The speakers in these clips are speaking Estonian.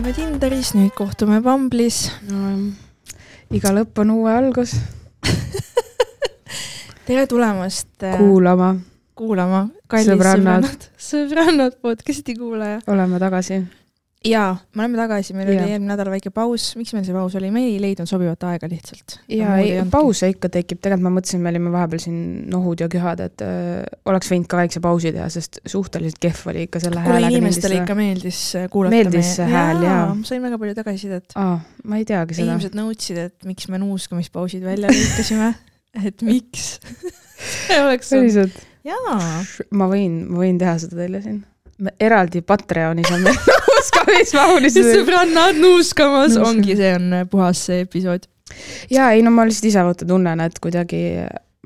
kohtusime Tinderis, nüüd kohtume Bumble'is no,. iga lõpp on uue algus. tere tulemast äh, kuulama, kuulama, sõbrannad, sõbrannad podcast'i kuulaja. oleme tagasi jaa, me oleme tagasi, meil ja. oli eelmine nädal väike paus, miks meil see paus oli, me ei leidnud sobivat aega lihtsalt. jaa, ei, pause ikka tekib, tegelikult ma mõtlesin, me olime vahepeal siin nohud ja köhad, et öö, äh, oleks võinud ka väikse pausi teha, sest suhteliselt kehv oli ikka selle häälega. inimestele ikka meeldis äh, kuulata meeldis see hääl, jaa. sain väga palju tagasisidet. aa, ma ei teagi seda. inimesed nõudsid, et miks me nuuskamispausid välja lõikasime et miks oleks päriselt? jaa. ma võin, ma võin teha seda teile siin eraldi Patreonis on meil nuuskamismahulised. sõbrannad nuuskamas, ongi, see on puhas see episood. ja ei no ma lihtsalt ise vaata tunnen, et kuidagi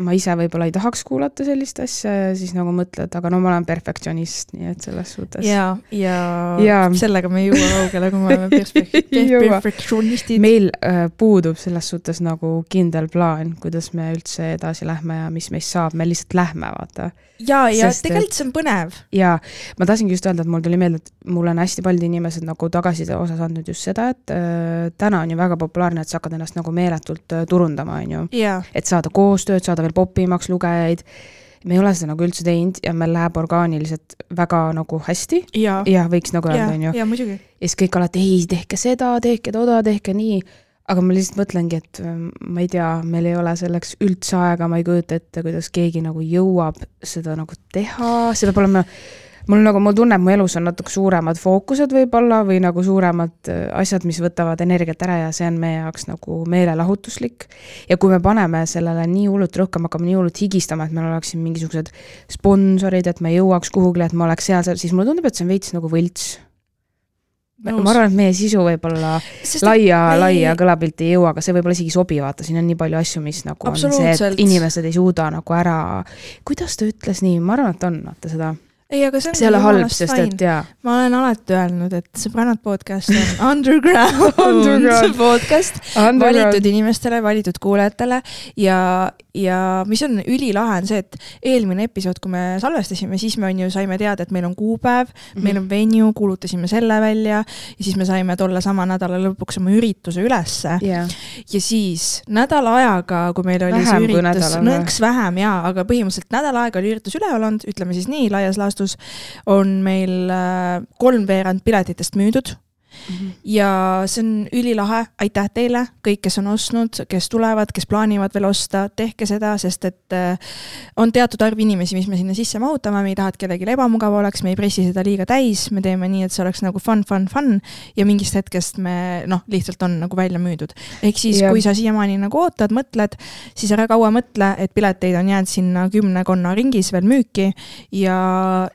ma ise võib-olla ei tahaks kuulata sellist asja ja siis nagu mõtled, aga no ma olen perfektsionist, nii et selles suhtes. ja, ja, ja sellega me ei jõua kaugele, kui me oleme perfektsionistid. meil äh, puudub selles suhtes nagu kindel plaan, kuidas me üldse edasi lähme ja mis meist saab, me lihtsalt lähme, vaata. Ja, ja Sest, tegelikult see on põnev. ja, ma tahtsingi just öelda, et mul tuli meelde, et mulle on hästi paljud inimesed nagu tagasiside osas andnud just seda, et äh, täna on ju väga populaarne, et sa hakkad ennast nagu meeletult äh, turundama, on ju. et saada koostööd, saada veel popimaks lugejaid. me ei ole seda nagu üldse teinud ja meil läheb orgaaniliselt väga nagu hästi. ja, võiks nagu öelda, on ju. ja muidugi. ja siis kõik alati, ei, tehke seda, tehke toda, tehke nii aga ma lihtsalt mõtlengi, et ähm, ma ei tea, meil ei ole selleks üldse aega, ma ei kujuta ette, kuidas keegi nagu jõuab seda nagu teha, see peab olema mul nagu, mul tunne, et mu elus on natuke suuremad fookused võib-olla või nagu suuremad äh, asjad, mis võtavad energiat ära ja see on meie jaoks nagu meelelahutuslik. ja kui me paneme sellele nii hullult rõhku, me hakkame nii hullult higistama, et meil oleks siin mingisugused sponsorid, et me jõuaks kuhugile, et ma oleks seal, siis mulle tundub, et see on veits nagu võlts Nõus. ma arvan, et meie sisu võib-olla laia me..., laia kõlapilti ei jõua, aga see võib-olla isegi ei sobi, vaata, siin on nii palju asju, mis nagu on see, et inimesed ei suuda nagu ära, kuidas ta ütles nii, ma arvan, et on, vaata seda ei, aga see on see ei ole halb, sest et jaa. ma olen alati öelnud, et Sõbrannad podcast on underground, underground. podcast. Underground. valitud inimestele, valitud kuulajatele. Ja, ja mis on ülilahe, on see, et eelmine episood, kui me salvestasime, siis me on ju, saime teada, et meil on kuupäev. Mm, -hmm. meil on venue, kuulutasime selle välja. Ja siis me saime tolle sama nädala lõpuks oma ürituse ülesse. Yeah.. ja siis nädala ajaga, kui meil oli vähem see üritus, nõks vähem jaa, aga põhimõtteliselt nädal aega oli üritus üleval olnud, ütleme siis nii laias laastus õhtus on meil äh, kolmveerand piletitest müüdud Mm -hmm. ja see on ülilahe, aitäh teile, kõik, kes on ostnud, kes tulevad, kes plaanivad veel osta, tehke seda, sest et äh, on teatud arv inimesi, mis me sinna sisse mahutame, me ei taha, et kellelgi ebamugav oleks, me ei pressi seda liiga täis, me teeme nii, et see oleks nagu fun, fun, fun. Ja mingist hetkest me noh, lihtsalt on nagu välja müüdud. ehk siis, kui sa siiamaani nagu ootad, mõtled, siis ära kaua mõtle, et pileteid on jäänud sinna kümnekonna ringis veel müüki. Ja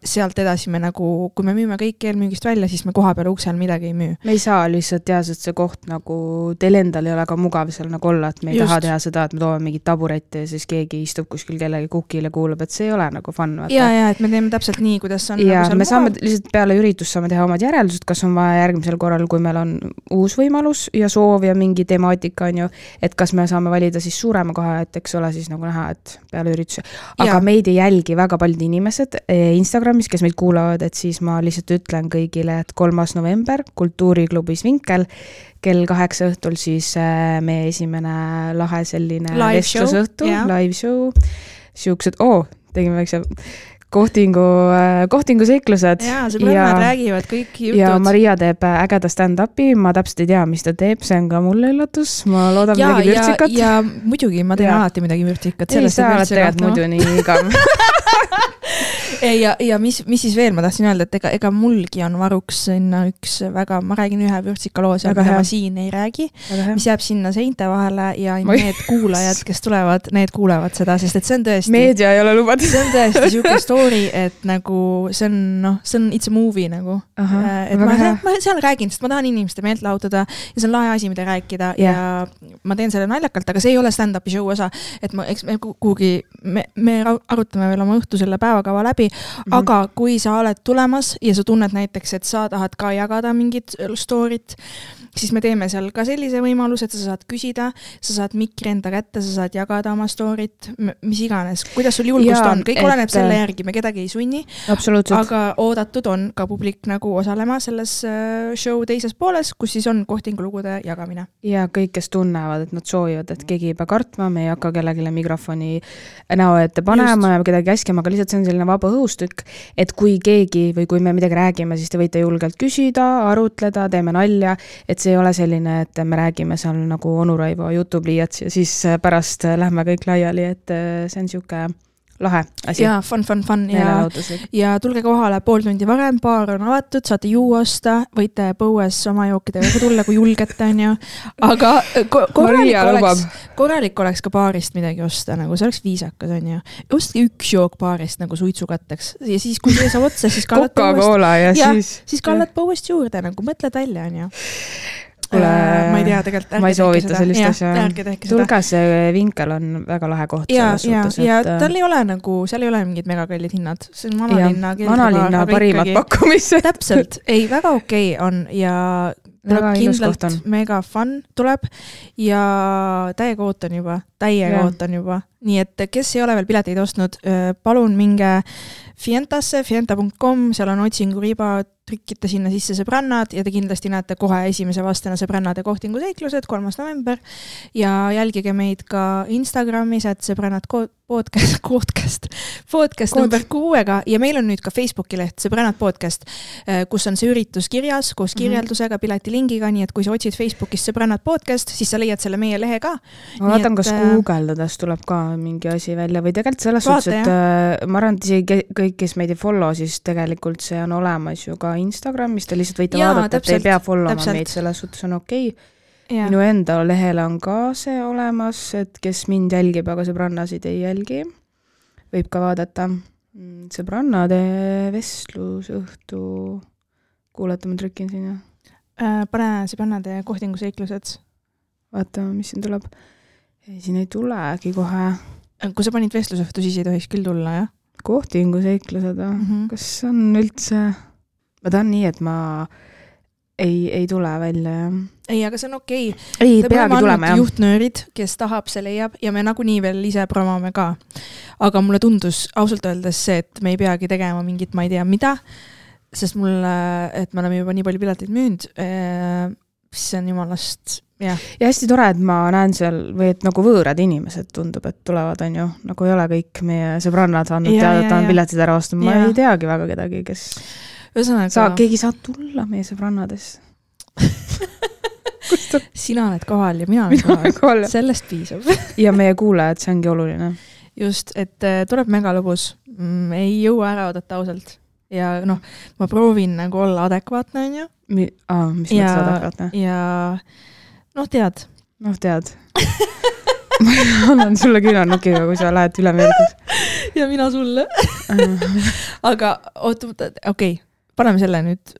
sealt edasi me nagu, kui me müüme kõik eelmüügist välja, siis me kohapeal uksel midagi ei müü müü. me ei saa lihtsalt teha, sest see koht nagu, teil endal ei ole ka mugav seal nagu olla, et me ei Just. taha teha seda, et me toome mingit taburetti ja siis keegi istub kuskil kellegi kukil ja kuulab, et see ei ole nagu fun. ja, ja et me teeme täpselt nii, kuidas on. ja nagu me saame lihtsalt peale üritust saame teha omad järeldused, kas on vaja järgmisel korral, kui meil on uus võimalus ja soov ja mingi temaatika on ju, et kas me saame valida siis suurema koha, et eks ole siis nagu näha, et peale ürituse. aga ja. meid ei jälgi väga paljud inimesed eh, Instagramis, kes meid kuulavad, et siis ma lihtsalt ütlen kõigile, et kolmas november, kultuur kultuuriklubis Vinkel. kell kaheksa õhtul siis äh, meie esimene lahe selline vestlusõhtu, live show. siuksed, oo, tegime väikse kohtingu, äh, kohtingu seiklused. jaa, sõbrannad räägivad kõik jutud. ja Maria teeb äh, ägeda stand-up'i, ma täpselt ei tea, mis ta teeb, see on ka mulle üllatus, ma loodan ja, midagi vürtsikat. ja muidugi, ma teen ja. alati midagi vürtsikat. ei, sa oled tegelikult muidu nii igav ja, ja mis, mis siis veel ma tahtsin öelda, et ega, ega mulgi on varuks sinna üks väga, ma räägin ühe vürtsika loo seal, mida ma siin ei räägi, mis jääb sinna seinte vahele ja ma... need kuulajad, kes tulevad, need kuulevad seda, sest et see on tõesti. meedia ei ole lubatud. see on tõesti sihuke story, et nagu see on noh, see on it's a movie nagu. Äh, et ma, ma seal räägin, sest ma tahan inimeste meelt lahutada ja see on lahe asi, mida rääkida yeah. ja ma teen selle naljakalt, aga see ei ole stand-up'i show osa, et ma, eks me kuhugi, me, me arutame veel oma õhtusele päeva ajakava läbi mm, -hmm. aga kui sa oled tulemas ja sa tunned näiteks, et sa tahad ka jagada mingit story't, siis me teeme seal ka sellise võimaluse, et sa saad küsida, sa saad mikri enda kätte, sa saad jagada oma story't, mis iganes, kuidas sul julgust ja, on, kõik et... oleneb selle äh, järgi, me kedagi ei sunni. aga oodatud on ka publik nagu osalema selles äh, show teises pooles, kus siis on kohtingulugude jagamine. ja kõik, kes tunnevad, et nad soovivad, et keegi ei pea kartma, me ei hakka kellelegi mikrofoni näo ette panema Just. ja kedagi käskima, aga lihtsalt see on selline vaba õhustükk, et kui keegi või kui me midagi räägime, siis te võite julgelt küsida, arutleda, teeme nalja, et see see ei ole selline, et me räägime seal nagu onu Raivo jutupliiats ja siis pärast lähme kõik laiali, et see on niisugune lahe asi. jaa, fun, fun, fun ja, ja tulge kohale pool tundi varem, baar on avatud, saate juua osta, võite põues oma jookidega ka tulla, kui julgete, onju. aga ko korralik oleks, korralik oleks ka baarist midagi osta, nagu see oleks viisakas, onju. ostke üks jook baarist nagu suitsukatteks ja siis, kui see saab otsa, siis kallad põuest. ja, ja siis. siis kallad põuest juurde nagu, mõtled välja, onju kuule äh,, ma ei tea tegelikult. ma ei soovita sellist asja. tulge, see Vinkel on väga lahe koht ja, suhtes. ja et... tal ei ole nagu, seal ei ole mingid megakallid hinnad, see on vanalinna. vanalinna parimad ikkagi... pakkumised täpselt, ei, väga okei okay on ja tuleb kindlalt mega fun tuleb ja täiega ootan juba, täiega ootan juba. nii et kes ei ole veel pileteid ostnud, palun minge Fientasse, fienta.com, seal on otsinguriba, trükite sinna sisse sõbrannad ja te kindlasti näete kohe esimese vastena sõbrannade kohtinguseiklused, kolmas november. ja jälgige meid ka Instagramis, et sõbrannad podcast, podcast, podcast Kood. number kuuega ja meil on nüüd ka Facebooki leht Sõbrannad podcast, kus on see üritus kirjas koos mhm. kirjeldusega piletilingiga, nii et kui sa otsid Facebookist Sõbrannad podcast, siis sa leiad selle meie lehe ka. ma vaatan, kas äh, guugeldades tuleb ka mingi asi välja või tegelikult selles suhtes, et jah. Äh, ma arvan, et isegi kõik, kes meid ei follow, siis tegelikult see on olemas ju ka Instagramis, te lihtsalt võite Jaa, vaadata, et ei pea follow ma meid, selles suhtes on okei okay.. minu enda lehel on ka see olemas, et kes mind jälgib, aga sõbrannasid ei jälgi, võib ka vaadata. Mm, sõbrannade vestlusõhtu, kuulata, ma trükin sinna äh,. pane sõbrannade kohtinguseiklused. vaatame, mis siin tuleb. siin ei tulegi kohe. kui sa panid vestlusõhtu, siis ei tohiks küll tulla, jah? kohtinguseiklused või mm -hmm.? kas on üldse, ma tahan nii, et ma ei, ei tule välja, jah. ei, aga see on okei okay.. ei, peagi tulema, jah. juhtnöörid, kes tahab, see leiab ja me nagunii veel ise promome ka. aga mulle tundus ausalt öeldes see, et me ei peagi tegema mingit, ma ei tea, mida, sest mulle, et me oleme juba nii palju pileteid müünud, eh, see on jumalast ja hästi tore, et ma näen seal või et nagu võõrad inimesed tundub, et tulevad, on ju, nagu ei ole kõik meie sõbrannad andnud teada, et tahan piletid ära osta, ma ja. ei teagi väga kedagi, kes ühesõnaga saa, keegi saab tulla meie sõbrannadest sina oled kohal ja mina olen mina kohal, sellest piisab ja meie kuulajad, see ongi oluline. just, et äh, tuleb megalõbus mm,, ei jõua ära oodata ausalt ja noh, ma proovin nagu olla adekvaatne, on ju. aa, mis mõttes adekvaatne? ja noh, tead. noh, tead ma annan sulle küünarnukiga, kui sa lähed üle Ameerikas. ja mina sulle aga oot, okei okay., paneme selle nüüd,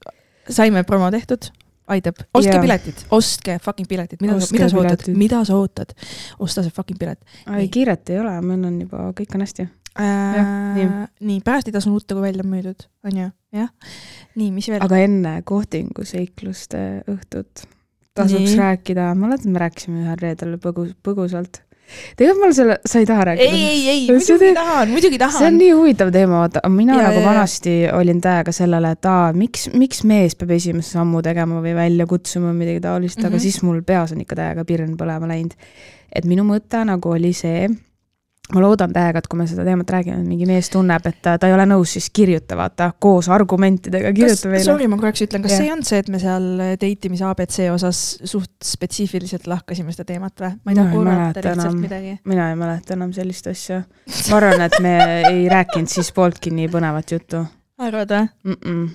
saime promo tehtud, aitab, ostke yeah. piletid, ostke fucking piletid, mida, mida sa ootad, mida sa ootad, osta see fucking pilet. ei, kiiret ei ole, meil on juba, kõik on hästi äh,. nii, nii, pärast ei tasu nutta, kui välja on müüdud, on ju, jah. nii, mis veel? aga enne kohtinguseikluste õhtut tasuks Nii. rääkida, mäletan, me rääkisime ühel reedel põgus, põgusalt. Tegelikult mul selle, sa ei taha rääkida? ei, ei, ei, muidugi tahan, muidugi tahan. see on nii huvitav teema, vaata, mina ja, nagu vanasti ja. olin täiega sellele, et aa, miks, miks mees peab esimese sammu tegema või välja kutsuma või midagi taolist mm, -hmm. aga mhm. siis mul peas on ikka täiega pirn põlema läinud. et minu mõte nagu oli see ma loodan täiega, et kui me seda teemat räägime, mingi mees tunneb, et ta, ta ei ole nõus, siis kirjuta, vaata, koos argumentidega kirjuta meile. Sorry, ma korraks ütlen, kas ja. see ei olnud see, et me seal date imise abc osas suht spetsiifiliselt lahkasime seda teemat või? ma ei taha kuulata lihtsalt midagi. mina ei mäleta enam sellist asja. ma arvan, et me ei rääkinud siis pooltki nii põnevat juttu. arvad või mm? -mm.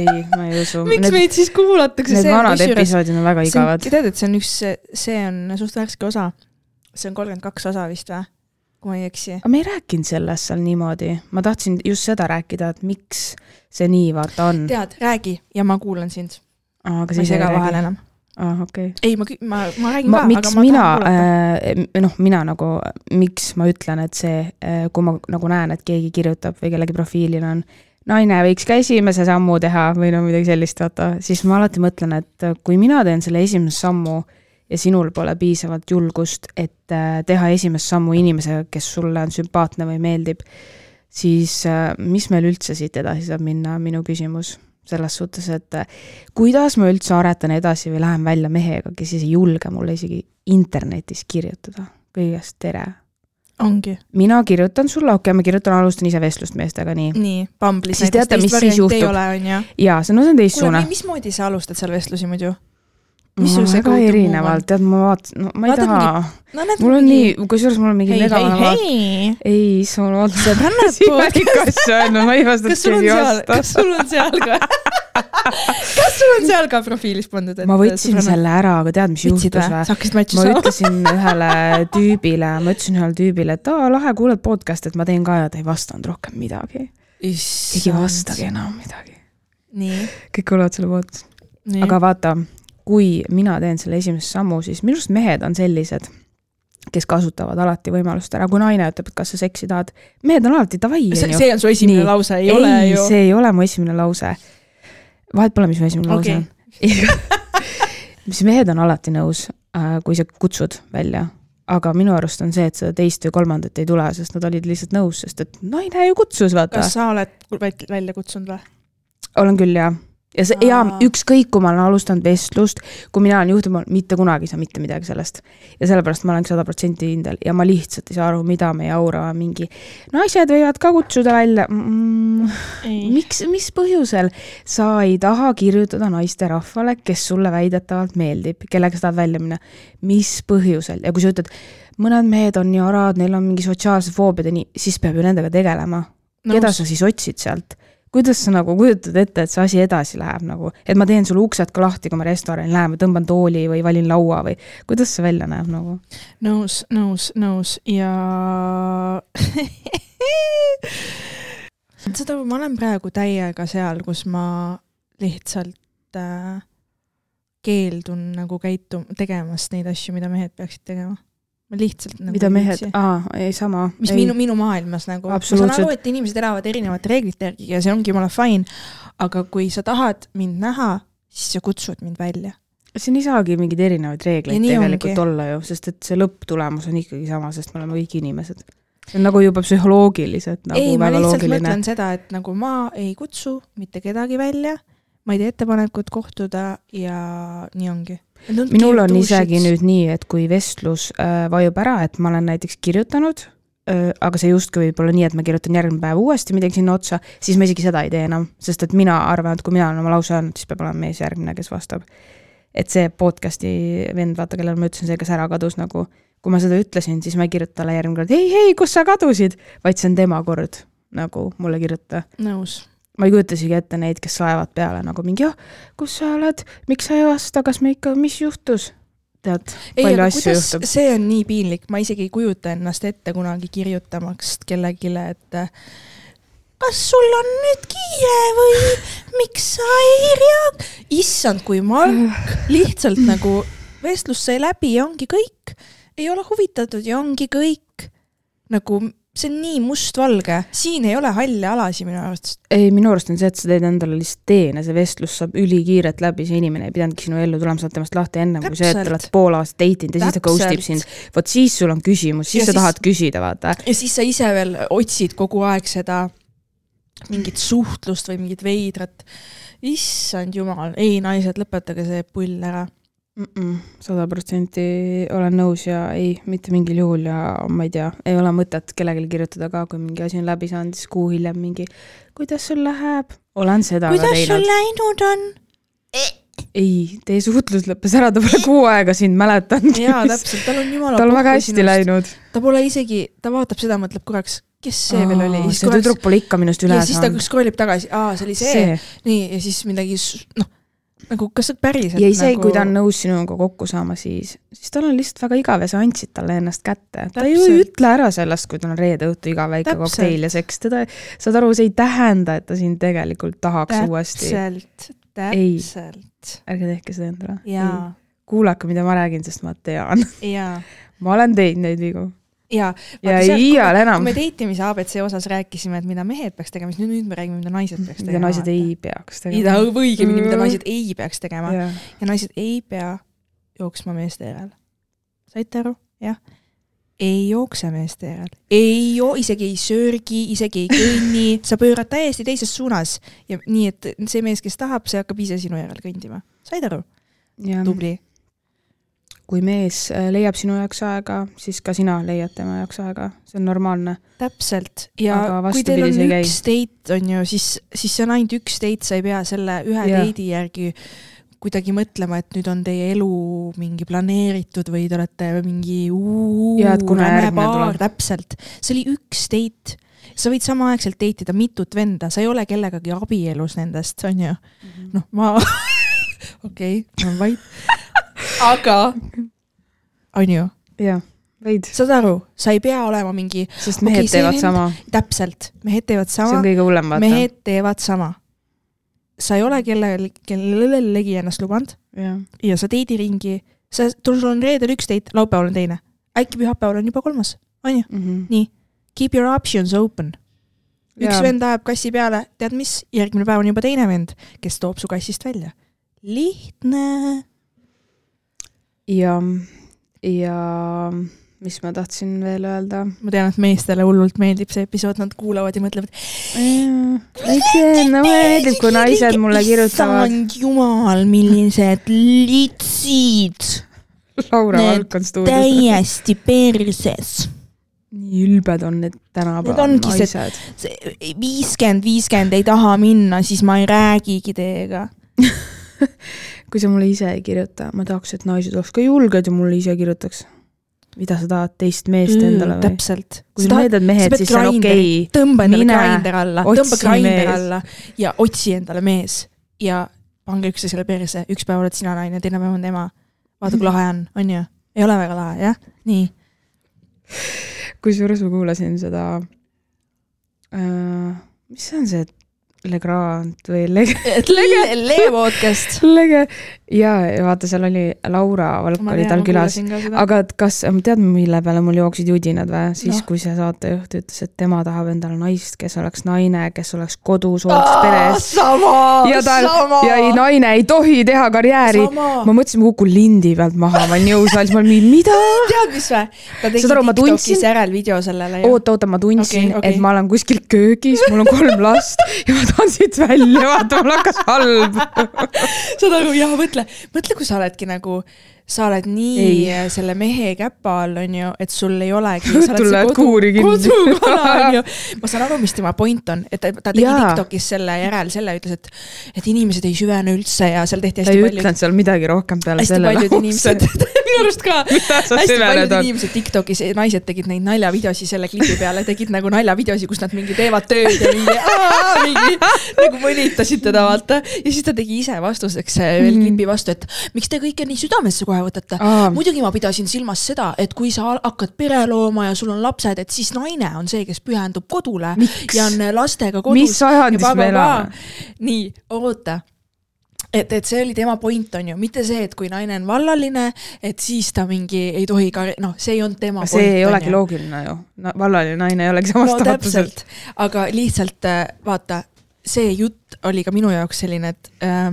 ei, ma ei usu. miks need, meid siis kuulatakse? Need vanad episoodid on väga igavad. tead, et see on üks, see on suht värske osa see on kolmkümmend kaks osa vist või? kui ma ei eksi. aga me ei rääkinud sellest seal niimoodi, ma tahtsin just seda rääkida, et miks see nii vaata on. tead, räägi ja ma kuulan sind. ma ei sega vahele enam. ah,, okei okay.. ei, ma, ma, ma räägin ma, ka, aga ma mina, äh, noh, mina nagu, miks ma ütlen, et see, äh, kui ma nagu näen, et keegi kirjutab või kellegi profiilil on naine võiks ka esimese sammu teha või no midagi sellist, vaata, siis ma alati mõtlen, et kui mina teen selle esimese sammu ja sinul pole piisavalt julgust, et äh, teha esimest sammu inimesega, kes sulle on sümpaatne või meeldib, siis mis meil üldse siit edasi saab minna, minu küsimus selles suhtes, et äh, kuidas ma üldse aretan edasi või lähen välja mehega, kes ei julge mulle isegi internetis kirjutada kõigest tere. ongi. mina kirjutan sulle, okei okay,, ma kirjutan, alustan ise vestlust meestega, nii. nii, Bumble'is siis teate, mis siis juhtub? jaa, see, no see on teistsugune. mismoodi sa alustad seal vestlusi muidu? Mis sul see väga erinevalt, tead, ma vaatan, no ma ei Vaatad taha, no, mul on nii, kusjuures mul on mingi mega hei, ei, sul on sõbrannad podcast öelnud, ma ei vasta, et keegi vastas. kas sul on seal ka kas sul on seal ka profiilis pandud? ma võtsin sõbrannad? selle ära, aga tead, mis Võtsid juhtus või? ma ütlesin ühele tüübile, ma ütlesin ühele tüübile, et aa, lahe, kuuled podcast'i, et ma teen ka ja ta ei vastanud rohkem midagi. keegi ei vastagi enam midagi. kõik kuulavad selle podcast'i. aga vaata kui mina teen selle esimese sammu, siis minu arust mehed on sellised, kes kasutavad alati võimalust ära, kui naine ütleb, et kas sa seksi tahad, mehed on alati davai, see on su esimene Nii. lause, ei, ei ole ju. see ei ole mu esimene lause. vahet pole, mis mu esimene okay. lause on mis mehed on alati nõus, äh, kui sa kutsud välja, aga minu arust on see, et seda teist või kolmandat ei tule, sest nad olid lihtsalt nõus, sest et naine ju kutsus, vaata. kas sa oled välja kutsunud või? olen küll, jaa ja see, ja ükskõik, kui ma olen alustanud vestlust, kui mina olen juhtunud, mitte kunagi ei saa mitte midagi sellest. ja sellepärast ma olen sada protsenti kindel ja ma lihtsalt ei saa aru, mida meie aura mingi, naised võivad ka kutsuda välja mm,. miks, mis põhjusel sa ei taha kirjutada naisterahvale, kes sulle väidetavalt meeldib, kellega sa tahad välja minna? mis põhjusel ja kui sa ütled, mõned mehed on nii arad, neil on mingi sotsiaalsed foobiad ja nii, siis peab ju nendega tegelema. keda sa siis otsid sealt? Kuidas sa nagu kujutad ette, et see asi edasi läheb nagu, et ma teen sulle uksed ka lahti, kui ma restorani lähen või tõmban tooli või valin laua või kuidas see välja näeb nagu? nõus, nõus, nõus ja seda ma olen praegu täiega seal, kus ma lihtsalt äh, keeldun nagu käitum-, tegemast neid asju, mida mehed peaksid tegema ma lihtsalt nagu mida mehed, aa, ei sama. mis ei. minu, minu maailmas nagu, ma saan aru, et inimesed elavad erinevate reeglite järgi ja see ongi jumala fine, aga kui sa tahad mind näha, siis sa kutsud mind välja. siin ei saagi mingeid erinevaid reegleid tegelikult ongi. olla ju, sest et see lõpptulemus on ikkagi sama, sest me oleme kõik inimesed. see on nagu juba psühholoogiliselt nagu ei, väga loogiline. mõtlen seda, et nagu ma ei kutsu mitte kedagi välja, ma ei tee ettepanekut kohtuda ja nii ongi minul on isegi nüüd nii, et kui vestlus äh, vajub ära, et ma olen näiteks kirjutanud äh,, aga see justkui võib olla nii, et ma kirjutan järgmine päev uuesti midagi sinna otsa, siis ma isegi seda ei tee enam, sest et mina arvan, et kui mina olen oma lause öelnud, siis peab olema mees järgmine, kes vastab. et see podcast'i vend, vaata, kellele ma ütlesin see, kes ära kadus nagu, kui ma seda ütlesin, siis ma ei kirjuta talle järgmine kord, ei, ei, kus sa kadusid, vaid see on tema kord nagu mulle kirjutada. nõus ma ei kujuta isegi ette neid, kes laevad peale nagu mingi, jah, kus sa oled, miks sa ei vasta, kas me ikka, mis juhtus? tead, palju asju juhtub. see on nii piinlik, ma isegi ei kujuta ennast ette kunagi kirjutamaks kellelegi, et kas sul on nüüd kiire või miks sa ei rea-, issand, kui Mark lihtsalt nagu vestlus sai läbi ja ongi kõik, ei ole huvitatud ja ongi kõik. nagu see on nii mustvalge, siin ei ole halle alasid minu arvates. ei, minu arust on see, et sa teed endale lihtsalt teene, see vestlus saab ülikiirelt läbi, see inimene ei pidanudki sinu ellu tulema, sa oled temast lahti ennem kui see, et olete pool aastat date inud ja siis ta ghost ib sind. vot siis sul on küsimus, siis ja sa siis, tahad küsida, vaata. ja siis sa ise veel otsid kogu aeg seda mingit suhtlust või mingit veidrat. issand jumal, ei naised, lõpetage see pull ära sada protsenti olen nõus ja ei, mitte mingil juhul ja ma ei tea, ei ole mõtet kellelegi kirjutada ka, kui mingi asi on läbi saanud, siis kuu hiljem mingi, kuidas sul läheb? olen seda kuidas ka teinud. kuidas sul läinud on? ei, teie suhtlus lõppes ära, ta pole kuu aega sind mäletanud. jaa, täpselt, tal on jumala tal on väga hästi sinust. läinud. ta pole isegi, ta vaatab seda, mõtleb korraks, kes see Aa, veel oli. see tüdruk pole ikka minust üle saanud. ja siis ta scroll ib tagasi, aa, see oli see, see., nii, ja siis midagi, noh nagu kas sa päriselt ja isegi nagu... kui ta on nõus sinuga kokku saama, siis, siis tal on lihtsalt väga igav ja sa andsid talle ennast kätte. ta ju ei ütle ära sellest, kui tal on reede õhtu iga väike kokteil ja seks, teda, saad aru, see ei tähenda, et ta sind tegelikult tahaks täpselt, uuesti. täpselt, täpselt. ärge tehke seda endale. kuulake, mida ma räägin, sest ma tean. ma olen teinud neid vigu ja, ja iial enam. me deitimise abc osas rääkisime, et mida mehed peaks tegema, siis nüüd, me räägime, mida naised peaks tegema. mida naised ei peaks tegema. õigemini, mida naised ei peaks tegema ja. ja naised ei pea jooksma meeste järel. saite aru? jah ei jookse meeste järel, ei joo-, isegi ei sörgi, isegi ei kõnni, sa pöörad täiesti teises suunas ja nii, et see mees, kes tahab, see hakkab ise sinu järel kõndima. said aru? tubli. Kui mees äh, leiab sinu jaoks aega, siis ka sina leiad tema jaoks aega, see on normaalne. täpselt. Ja kui teil on üks date, on ju, siis, siis see on ainult üks date, sa ei pea selle ühe date'i järgi kuidagi mõtlema, et nüüd on teie elu mingi planeeritud või te olete mingi paar, täpselt. see oli üks date. sa võid samaaegselt date ida mitut venda, sa ei ole kellegagi abielus nendest, on ju. -hmm.. noh, ma okei okay,, ma olen vait. Aga, on ju? jah, veid. saad aru, sa ei pea olema mingi. sest mehed okay, teevad vend, sama. täpselt, mehed teevad sama. see on kõige hullem, vaata. mehed teevad sama sa ei ole kellelegi, kellelegi ennast lubanud ja, ja sa teidi ringi, sa, sul on reedel üks date, laupäeval on teine. äkki pühapäeval on juba kolmas, on ju mm? -hmm. nii, keep your options open. üks ja. vend ajab kassi peale, tead mis, järgmine päev on juba teine vend, kes toob su kassist välja. lihtne. Ja, ja mis ma tahtsin veel öelda? ma tean, et meestele hullult meeldib see episood, nad kuulavad ja mõtlevad. no meeldib, kui naised mulle kirjutavad. jumal, millised litsid. Laura Valk on stuudios. täiesti perses nii ülbed on need tänapäeva naised. viiskümmend, viiskümmend ei taha minna, siis ma ei räägigi teiega kui sa mulle ise ei kirjuta, ma tahaks, et naised oleks ka julged ja mulle ise kirjutaks mida sa tahad teist meest mm, endale või? täpselt. kui sa meeldad mehed, siis see on okei okay.. tõmba endale grinder alla, tõmba grinder alla ja otsi endale mees ja pange üksteisele perse, üks päev oled sina naine, teine päev on tema. vaata, kui lahe on, on ju? ei ole väga lahe, jah? nii. kusjuures ma kuulasin seda äh,, mis see on see Legrand või Lege. Lege, Lege podcast. Lege ja, vaata, seal oli Laura Valk oli tal külas. aga kas, tead, mille peale mul jooksid judinad või? siis no., kui see saatejuht ütles, et tema tahab endale naist, kes oleks naine, kes oleks kodus, oleks peres. ja tal, ja ei, naine ei tohi teha karjääri. ma mõtlesin, ma kukun lindi pealt maha, ma olen jõusaalis, ma olin, mida? tead, mis või? ta tegi Tiktokis järelvideo sellele. oota, oota, ma tundsin okay,, okay. et ma olen kuskil köögis, mul on kolm last ja ma tahan siit välja, vaata, mul hakkas halb. Saad aru, jah, mõtle mõtle, kui sa oledki nagu, sa oled nii ei. selle mehe käpa all, on ju, et sul ei olegi. õhtul lähed kuuri kinni. ma saan aru, mis tema point on, et ta, ta tegi Jaa. Tiktokis selle järel selle, ütles, et, et inimesed ei süvene üldse ja seal tehti hästi palju. ta ei ütelnud seal midagi rohkem peale selle lause. minu arust ka. hästi paljud on? inimesed Tiktokis, naised tegid neid naljavideosi selle klipi peale, tegid nagu naljavideosi, kus nad mingi teevad tööd ja mingi, mingi nagu mõnitasid teda, vaata. ja siis ta tegi ise vastuseks veel mm -hmm. klipi vastu, et miks te kõike nii südamesse kohe võtate. muidugi ma pidasin silmas seda, et kui sa hakkad pere looma ja sul on lapsed, et siis naine on see, kes pühendub kodule miks? ja on lastega kodus. mis sajandis me elame? nii, oota et, et see oli tema point, on ju, mitte see, et kui naine on vallaline, et siis ta mingi ei tohi ka, noh, see ei olnud tema see point. see ei olegi ju. loogiline ju no,, vallaline naine ei olegi samas no, staatuselt. aga lihtsalt äh, vaata, see jutt oli ka minu jaoks selline, et äh,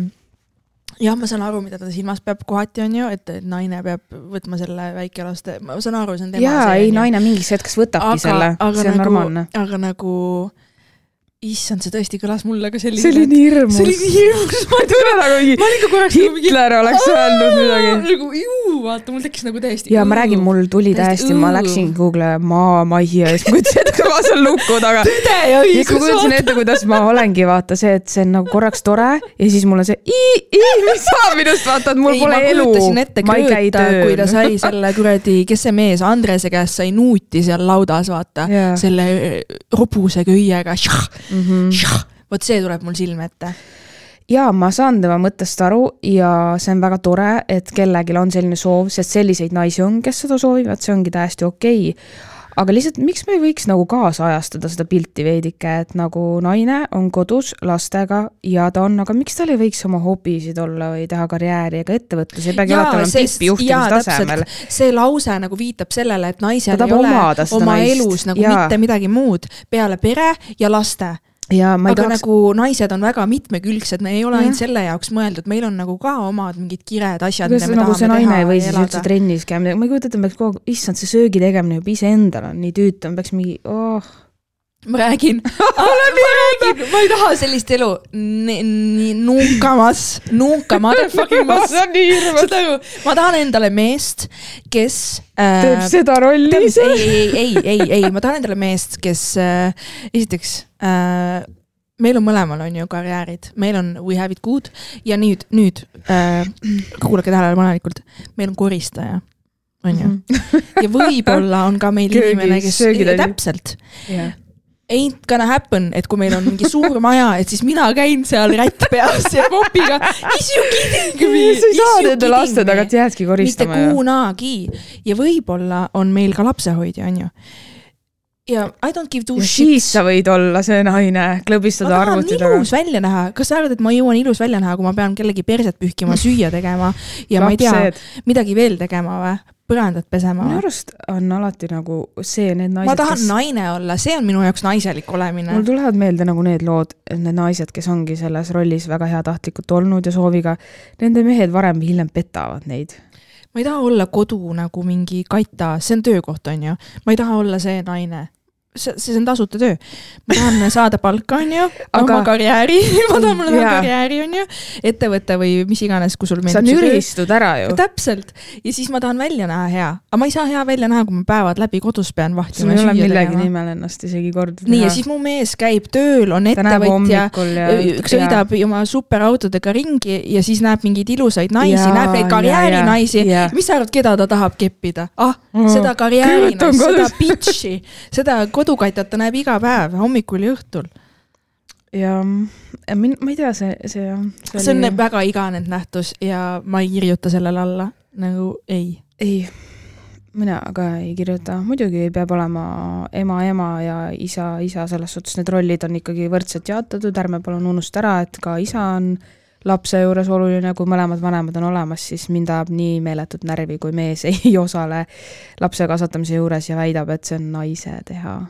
jah, ma saan aru, mida ta silmas peab kohati on ju, et naine peab võtma selle väikelaste, ma saan aru, see on tema. jaa, ei, naine mingis hetkes võtabki aga, selle, see on nagu, normaalne. aga nagu issand, see tõesti kõlas mulle ka selline. see oli nii hirmus. see oli nii hirmus, ma ei tea nagu mingi. ma olin ka korraks nagu. Hitler oleks öelnud midagi. nagu juu, vaata, mul tekkis nagu täiesti. ja ma räägin, mul tuli täiesti, ma läksin Google'i maamajja ja siis ma kujutasin ette, kui ma seal luku taga. tõde ja õigus. ma kujutasin ette, kuidas ma olengi, vaata see, et see on nagu korraks tore ja siis mul on see, mis saab minust, vaata, et mul ei, pole elu. ma ei käi tööl. kui ta sai selle kuradi, kes see mees, Andrese käest sai nuuti seal laudas, vaata, selle hobuse köiega mm -hmm. vot see tuleb mul silme ette jaa, ma saan tema mõttest aru ja see on väga tore, et kellelgi on selline soov, sest selliseid naisi on, kes seda soovivad, see ongi täiesti okei okay.. Aga lihtsalt, miks me ei võiks nagu kaasajastada seda pilti veidike, et nagu naine on kodus lastega ja ta on, aga miks tal ei võiks oma hobisid olla või teha karjääri ega ettevõtlusi, ei peagi alati olema tippjuhtimistasemel. see lause nagu viitab sellele, et naisel ei ole oma naist. elus nagu ja. mitte midagi muud peale pere ja laste ja ma ei aga tahaks... nagu naised on väga mitmekülgsed, me ei ole ainult selle jaoks mõeldud, meil on nagu ka omad mingid kired asjad. kuidas nagu see naine ei või siis üldse trennis käia, ma ei kujuta ette, peaks kogu aeg, issand, see söögi tegemine juba iseendal on nii tüütu, peaks mingi oh ma räägin. Ma räägin, ma ei taha sellist elu. Nii nuukamas, nuuka motherfucking mas. saad aru, ma tahan endale meest, kes äh,. teeb seda rolli ise. ei, ei, ei, ei, ei, ma tahan endale meest, kes äh, esiteks äh, meil on mõlemal on ju karjäärid, meil on we have it good ja nüüd, nüüd äh, kuulake tähelepanelikult, meil on koristaja on ju. Mhm. ja võib-olla on ka meil inimene, kes, täpselt. Yeah ain't gonna happen, et kui meil on mingi suur maja, et siis mina käin seal rätt peas ja mopiga. Is you kidding me? sa ei saa nende laste tagant jäädki koristama. mitte kunagi ja võib-olla on meil ka lapsehoidja, onju ja I don't give two shits. siis sa võid olla see naine, klõbistada arvuti taga. ilus välja näha, kas sa arvad, et ma jõuan ilus välja näha, kui ma pean kellegi perset pühkima, süüa tegema ja Lapsed. ma ei tea, midagi veel tegema või? Põrandat pesema. minu arust on alati nagu see, need naised. ma tahan kes... naine olla, see on minu jaoks naiselik olemine. mul tulevad meelde nagu need lood, need naised, kes ongi selles rollis väga heatahtlikult olnud ja sooviga. Nende mehed varem või hiljem petavad neid ma ei taha olla kodu nagu mingi kaita, see on töökoht, on ju. ma ei taha olla see naine see, see on tasuta töö. ma tahan saada palka, onju, oma karjääri ma tahan, mul on karjääri, onju, ettevõte või mis iganes, kui sul meeldib. sa nüristud ära ju. täpselt. ja siis ma tahan välja näha hea, aga ma ei saa hea välja näha, kui ma päevad läbi kodus pean vahtima. sul ei ole millegi tegema. nimel ennast isegi korda teha. nii, ja siis mu mees käib tööl, on ettevõtja, sõidab ja. oma superautodega ringi ja siis näeb mingeid ilusaid naisi, näeb neid karjäärinaisi. mis sa arvad, keda ta tahab keppida? ah, seda karjäärinaist, seda bitch'i, seda kodukatjat ta näeb iga päev, hommikul ja õhtul. ja min-, ma ei tea, see, see see on oli... väga iganenud nähtus ja ma ei kirjuta sellele alla, nagu ei. ei, mina ka ei kirjuta, muidugi peab olema ema ema ja isa isa, selles suhtes need rollid on ikkagi võrdselt jaotatud, ärme palun unusta ära, et ka isa on lapse juures oluline, kui mõlemad vanemad on olemas, siis mind ajab nii meeletut närvi, kui mees ei osale lapse kasvatamise juures ja väidab, et see on naise teha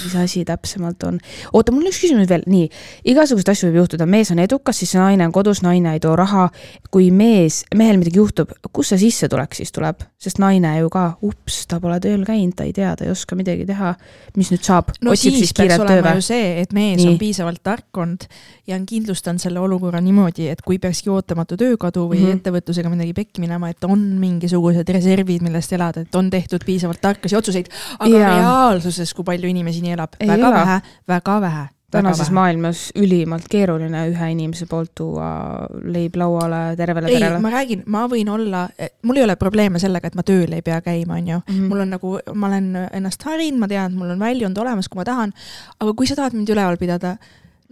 mis asi täpsemalt on? oota, mul on üks küsimus veel, nii, igasuguseid asju võib juhtuda, mees on edukas, siis naine on kodus, naine ei too raha. kui mees, mehel midagi juhtub, kust see sissetulek siis tuleb, sest naine ju ka, ups, ta pole tööl käinud, ta ei tea, ta ei oska midagi teha. mis nüüd saab? no Otsib siis, siis peaks olema ju see, et mees nii. on piisavalt tark olnud ja on kindlustanud selle olukorra niimoodi, et kui peakski ootamatu töökadu või mm -hmm. ettevõtlusega midagi pekki minema, et on mingisugused reservid, millest elada, et on tehtud piisavalt tarkasi otsuseid, aga ja. reaalsuses, kui palju inimesi nii elab, väga ela. vähe, väga vähe tänases maailmas ülimalt keeruline ühe inimese poolt tuua leib lauale tervele ei, perele. ma räägin, ma võin olla, mul ei ole probleeme sellega, et ma tööl ei pea käima, on ju. Mhm. mul on nagu, ma olen ennast harinud, ma tean, et mul on väljund olemas, kui ma tahan. aga kui sa tahad mind üleval pidada,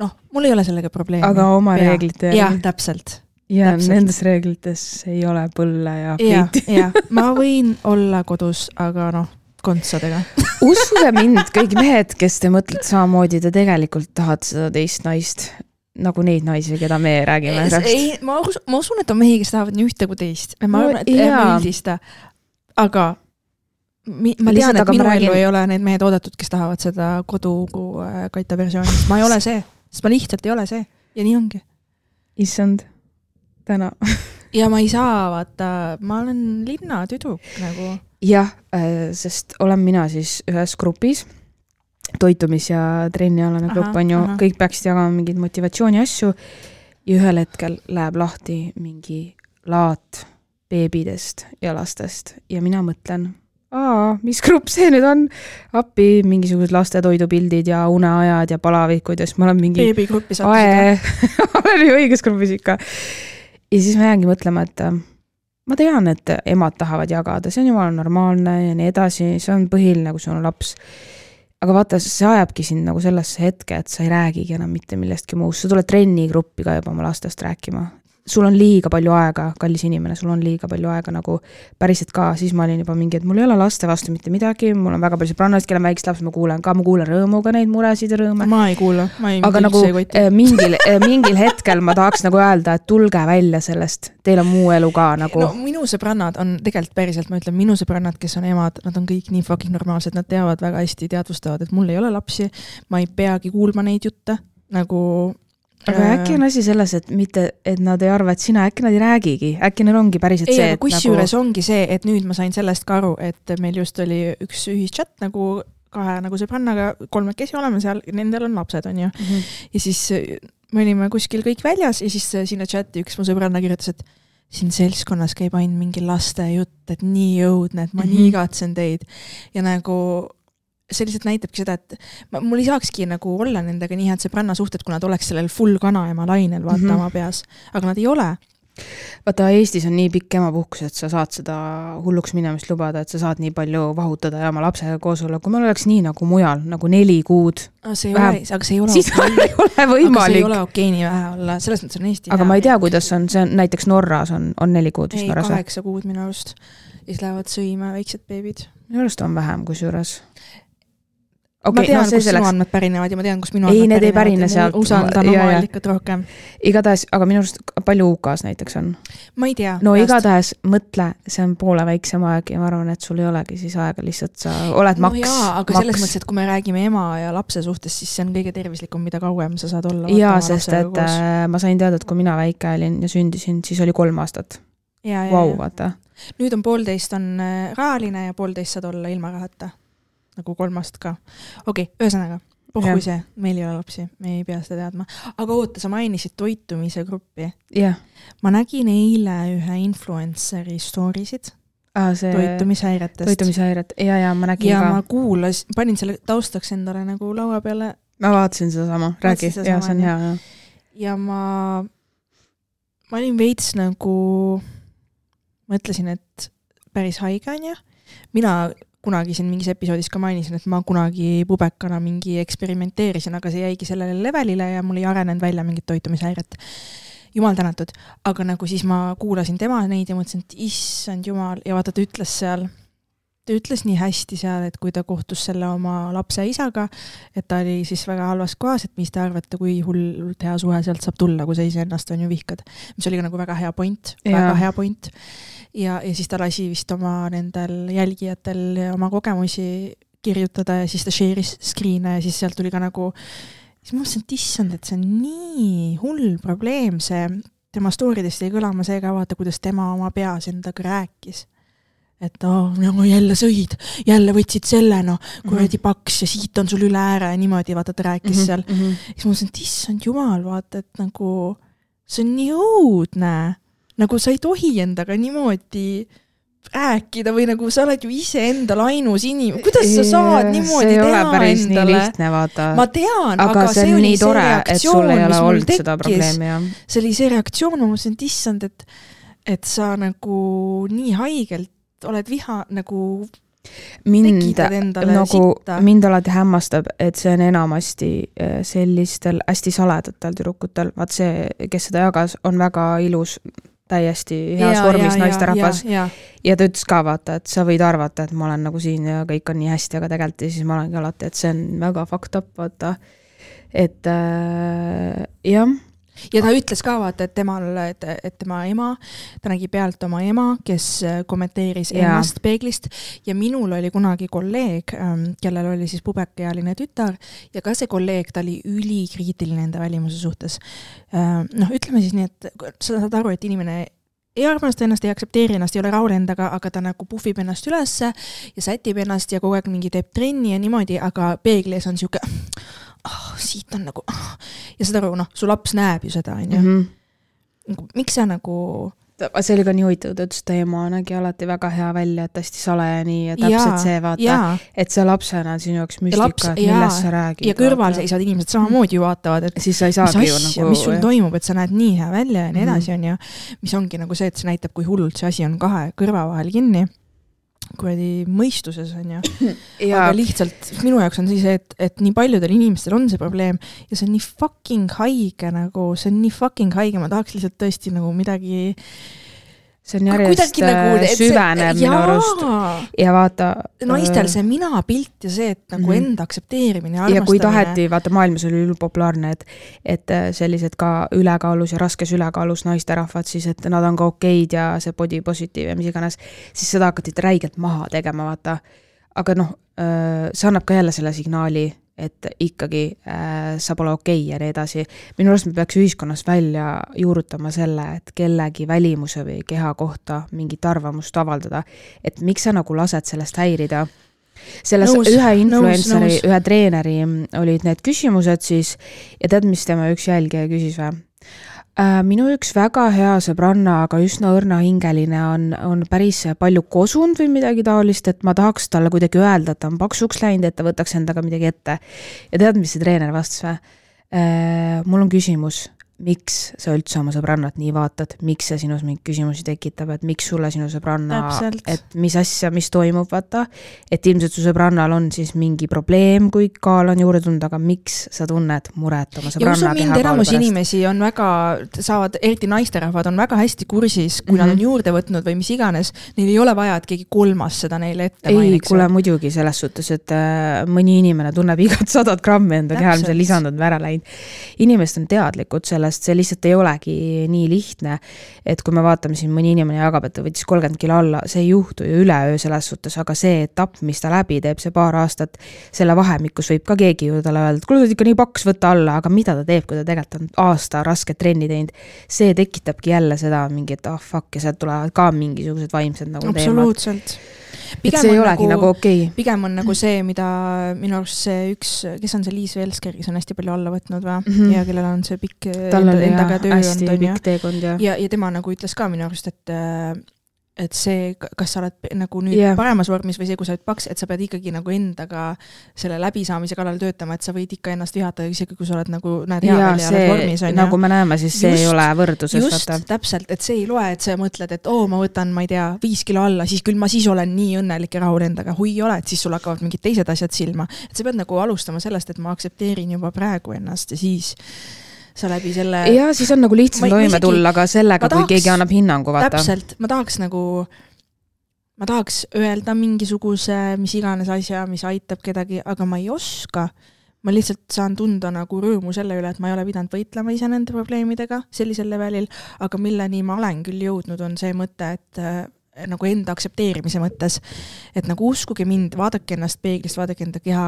noh, mul ei ole sellega probleemi. aga oma pea. reeglite järgi. jah, täpselt. ja täpselt. nendes reeglites ei ole põlle ja kleiti. jah, ma võin olla kodus, aga noh kontsadega uskuge mind, kõik mehed, kes te mõtlete samamoodi, te tegelikult tahate seda teist naist nagu neid naisi, keda me räägime. ei, ma usun, ma usun, et on mehi, kes tahavad nii ühte kui teist. ma arvan, et ei üldista. aga mi, ma tean, et minu ellu ei ole need mehed oodatud, kes tahavad seda kodukaita äh, versiooni, sest ma ei ole see, sest ma lihtsalt ei ole see. Ja nii ongi. issand, täna. Ja ma ei saa, vaata, ma olen linnatüdruk nagu jah, äh, sest olen mina siis ühes grupis, toitumis- ja trennialane grupp on ju, kõik peaksid jagama mingeid motivatsiooni asju ja ühel hetkel läheb lahti mingi laat beebidest ja lastest ja mina mõtlen, aa, mis grupp see nüüd on? appi, mingisugused lastetoidupildid ja uneajad ja palavikud ja siis ma olen mingi. beebigruppi sattusid olen ju õiges grupis ikka. ja siis ma jäängi mõtlema, et ma tean, et emad tahavad jagada, see on jumala normaalne ja nii edasi, see on põhiline, kui sul on laps. aga vaata, see ajabki sind nagu sellesse hetke, et sa ei räägigi enam mitte millestki muust, sa tuled trennigruppi ka juba oma lastest rääkima. Sul on liiga palju aega, kallis inimene, sul on liiga palju aega nagu päriselt ka, siis ma olin juba mingi, et mul ei ole laste vastu mitte midagi, mul on väga palju sõbrannasid, kellel on väiksed lapsed, ma kuulen ka, ma kuulan rõõmuga neid muresid ja rõõme. ma ei kuula, ma ei. aga nagu eh, mingil eh, mingil hetkel ma tahaks nagu öelda, et tulge välja sellest, teil on muu elu ka nagu. no minu sõbrannad on tegelikult päriselt, ma ütlen, minu sõbrannad, kes on emad, nad on kõik nii fucking normaalsed, nad teavad väga hästi, teadvustavad, et mul ei ole lapsi, ma ei peagi kuulma neid jutte nagu aga äh... äkki on asi selles, et mitte, et nad ei arva, et sina, äkki nad ei räägigi, äkki neil ongi päriselt ei, see, et kusjuures nagu... ongi see, et nüüd ma sain sellest ka aru, et meil just oli üks ühischat nagu kahe nagu sõbrannaga, kolmekesi oleme seal, nendel on lapsed, on ju mm. -hmm. ja siis me olime kuskil kõik väljas ja siis sinna chati üks mu sõbranna kirjutas, et siin seltskonnas käib ainult mingi laste jutt, et nii õudne, et ma mm -hmm. nii igatsen teid. ja nagu see lihtsalt näitabki seda, et ma, mul ei saakski nagu olla nendega nii head sõbrannasuhted, kui nad oleks sellel full kanaema lainel vaata mm -hmm. oma peas, aga nad ei ole vaata, Eestis on nii pikk emapuhkus, et sa saad seda hulluks minemist lubada, et sa saad nii palju vahutada ja oma lapsega koos olla, kui meil oleks nii nagu mujal, nagu neli kuud. see ei vähem, ole, aga see ei ole siis okay. ei ole võimalik. aga see ei ole okei nii vähe olla, selles mõttes on Eesti aga ma ei tea, kuidas on, see on näiteks Norras on, on neli kuud vist Norras või? kaheksa kuud minu arust. ja siis lähevad sõime väiksed beebid. minu arust on vähem kusjuures okay, ma tean no,, kust sinu andmed pärinevad ja ma tean, kust minu ei, need ei pärine sealt. usaldan oma allikat rohkem. igatahes, aga minu arust palju UK-s näiteks on? ma ei tea. no peast. igatahes mõtle, see on poole väiksem aeg ja ma arvan, et sul ei olegi siis aega, lihtsalt sa oled no maks. aga maks. selles mõttes, et kui me räägime ema ja lapse suhtes, siis see on kõige tervislikum, mida kauem sa saad olla. jaa, sest et koos. Äh, ma sain teada, et kui mina väike olin ja sündisin, siis oli kolm aastat. Vau, vaata. nüüd on poolteist on äh, rahaline ja poolteist saad olla ilma rahata nagu kolmast ka. okei okay,, ühesõnaga, pohhui see, meil ei ole lapsi, me ei pea seda teadma. aga oota, sa mainisid toitumise gruppi. ma nägin eile ühe influencer'i story sid ah, see... toitumishäiretest. toitumishäired, ja, ja ma nägin ja ka. ja ma kuulas, panin selle taustaks endale nagu laua peale. ma vaatasin sedasama, räägi, ja see on hea, jah. ja ma, ma olin veits nagu, mõtlesin, et päris haige on ju. mina kunagi siin mingis episoodis ka mainisin, et ma kunagi pubekana mingi eksperimenteerisin, aga see jäigi sellele levelile ja mul ei arenenud välja mingit toitumishäiret. jumal tänatud, aga nagu siis ma kuulasin tema neid ja mõtlesin, et issand jumal ja vaata, ta ütles seal, ta ütles nii hästi seal, et kui ta kohtus selle oma lapse isaga, et ta oli siis väga halvas kohas, et mis te arvate, kui hullult hea suhe sealt saab tulla, kui sa iseennast on ju vihkad. mis oli ka nagu väga hea point, väga hea point ja, ja siis ta lasi vist oma nendel jälgijatel oma kogemusi kirjutada ja siis ta share'is screen'e ja siis sealt tuli ka nagu, siis ma mõtlesin, et issand, et see on nii hull probleem, see, tema story dest jäi kõlama see ka, vaata, kuidas tema oma peas endaga rääkis et oh, no jälle sõid, jälle võtsid selle, noh, kuradi mhm. paks ja siit on sul üle ääre ja niimoodi, vaata, ta rääkis mm -hmm, seal mm. -hmm. siis ma mõtlesin, et issand jumal, vaata, et nagu see on nii õudne nagu sa ei tohi endaga niimoodi rääkida või nagu sa oled ju iseendal ainus inimene, kuidas sa saad niimoodi teha endale? ma tean, aga, aga see, oli see reaktsioon, mis mul tekkis. see oli see reaktsioon, ma mõtlesin, et issand, et, et sa nagu nii haigelt oled viha nagu mind nagu, mind alati hämmastab, et see on enamasti äh, sellistel hästi saledatel tüdrukutel, vaat see, kes seda jagas, on väga ilus täiesti heas ja, vormis naisterahvas. Ja, ta ütles ka, vaata, et sa võid arvata, et ma olen nagu siin ja kõik on nii hästi, aga tegelikult ja siis ma olengi alati, et see on väga fucked up, vaata. et äh, jah ja ta ütles ka vaata, et temal, et, et tema ema, ta nägi pealt oma ema, kes äh, kommenteeris ja. ennast peeglist ja minul oli kunagi kolleeg, ähm, kellel oli siis pubekaealine tütar ja ka see kolleeg, ta oli ülikriitiline enda välimuse suhtes. Ähm, noh, ütleme siis nii, et sa saad aru, et inimene ei armasta ennast, ei aktsepteeri ennast, ei ole rahul endaga, aga ta nagu puhvib ennast ülesse ja sätib ennast ja kogu aeg mingi teeb trenni ja niimoodi, aga peegli ees on sihuke oh, siit on nagu oh. ja saad aru, noh, su laps näeb ju seda, onju. Mhm. Nagu, miks sa nagu see oli ka nii huvitav, ta ütles, et ta ema nägi alati väga hea välja, et hästi salaja nii ja täpselt ja, see, vaata, et sa lapsena on sinu jaoks müstika, et millest sa räägid. ja kõrvalseisvad inimesed samamoodi ju vaatavad, et siis sa ei saagi ju nagu mis sul jah. toimub, et sa näed nii hea välja ja nii edasi, mhm. onju. mis ongi nagu see, et see näitab, kui hullult see asi on kahe kõrva vahel kinni kuradi mõistuses, on ju. aga lihtsalt minu jaoks on siis see, et, et nii paljudel inimestel on see probleem ja see on nii fucking haige nagu, see on nii fucking haige, ma tahaks lihtsalt tõesti nagu midagi see on järjest nagu, äh, süveneb minu arust ja vaata. naistel äh, see minapilt ja see, et nagu mm -hmm. enda aktsepteerimine ja armastamine. ja kui taheti, vaata maailmas oli üldpopulaarne, et, et äh, sellised ka ülekaalus ja raskes ülekaalus naisterahvad siis, et nad on ka okeid ja see body positive ja mis iganes, siis seda hakati räigelt maha tegema, vaata. aga noh, see annab ka jälle selle signaali et ikkagi äh, sa pole okei okay ja nii edasi. minu arust me peaks ühiskonnas välja juurutama selle, et kellegi välimuse või keha kohta mingit arvamust avaldada. et miks sa nagu lased sellest häirida selles nõus, ühe influencer'i, ühe treeneri olid need küsimused siis ja tead, mis tema üks jälgija küsis või? Äh, minu üks väga hea sõbranna, aga üsna õrnahingeline on, on päris palju kosunud või midagi taolist, et ma tahaks talle kuidagi öelda, et ta on paksuks läinud, et ta võtaks endaga midagi ette. ja tead, mis see treener vastas või? Äh, mul on küsimus, miks sa üldse oma sõbrannat nii vaatad, miks see sinus mingeid küsimusi tekitab, et miks sulle sinu sõbranna, et mis asja, mis toimub, vaata. et ilmselt su sõbrannal on siis mingi probleem, kui kaal on juurde tulnud, aga miks sa tunned muret oma sõbranna keha kaalu pärast? inimesi on väga, saavad, eriti naisterahvad on väga hästi kursis, kui mm -hmm. nad on mhm. juurde võtnud või mis iganes, neil ei ole vaja, et keegi kolmas seda neile ette mainiks. ei, kuule muidugi selles suhtes, et äh, mõni inimene tunneb igat sadat grammi enda kehal, mis on lisandunud või ära läinud. inimesed on teadlikud sellest, sellest, see lihtsalt ei olegi nii lihtne. et kui me vaatame siin, mõni inimene jagab, et ta võttis kolmkümmend kilo alla, see ei juhtu ju üleöö selles suhtes, aga see etapp, mis ta läbi teeb, see paar aastat, selle vahemikus võib ka keegi ju talle öelda, et kuule, sa oled ikka nii paks, võta alla, aga mida ta teeb, kui ta tegelikult on aasta rasket trenni teinud. see tekitabki jälle seda mingit ah oh, fuck ja sealt tulevad ka mingisugused vaimsed nagu teemad. absoluutselt et see ei olegi nagu, nagu okei okay.. pigem on nagu see, mida minu arust see üks, kes on see Liis Velsker, kes on hästi palju alla võtnud või mm, -hmm. ja kellel on see pikk enda, endaga töö olnud, on ju. ja, ja tema nagu ütles ka minu arust, et et see, kas sa oled nagu nüüd yeah. paremas vormis või see, kui sa oled paks, et sa pead ikkagi nagu endaga selle läbisaamise kallal töötama, et sa võid ikka ennast vihata, isegi kui sa oled nagu, näed hea välja ja oled vormis, on ju. nagu me näeme, siis see just, ei ole võrdluses. just, täpselt, et see ei loe, et sa mõtled, et oo, ma võtan, ma ei tea, viis kilo alla, siis küll ma siis olen nii õnnelik ja rahul endaga. hui ei ole, et siis sul hakkavad mingid teised asjad silma. et sa pead nagu alustama sellest, et ma aktsepteerin juba praegu ennast ja siis sa läbi selle. ja siis on nagu lihtsam ma, toime tulla ka sellega, kui tahaks, keegi annab hinnangu, vaata. täpselt, ma tahaks nagu, ma tahaks öelda mingisuguse mis iganes asja, mis aitab kedagi, aga ma ei oska. ma lihtsalt saan tunda nagu rõõmu selle üle, et ma ei ole pidanud võitlema ise nende probleemidega sellisel levelil, aga milleni ma olen küll jõudnud, on see mõte, et äh, nagu enda aktsepteerimise mõttes, et nagu uskuge mind, vaadake ennast peeglist, vaadake enda keha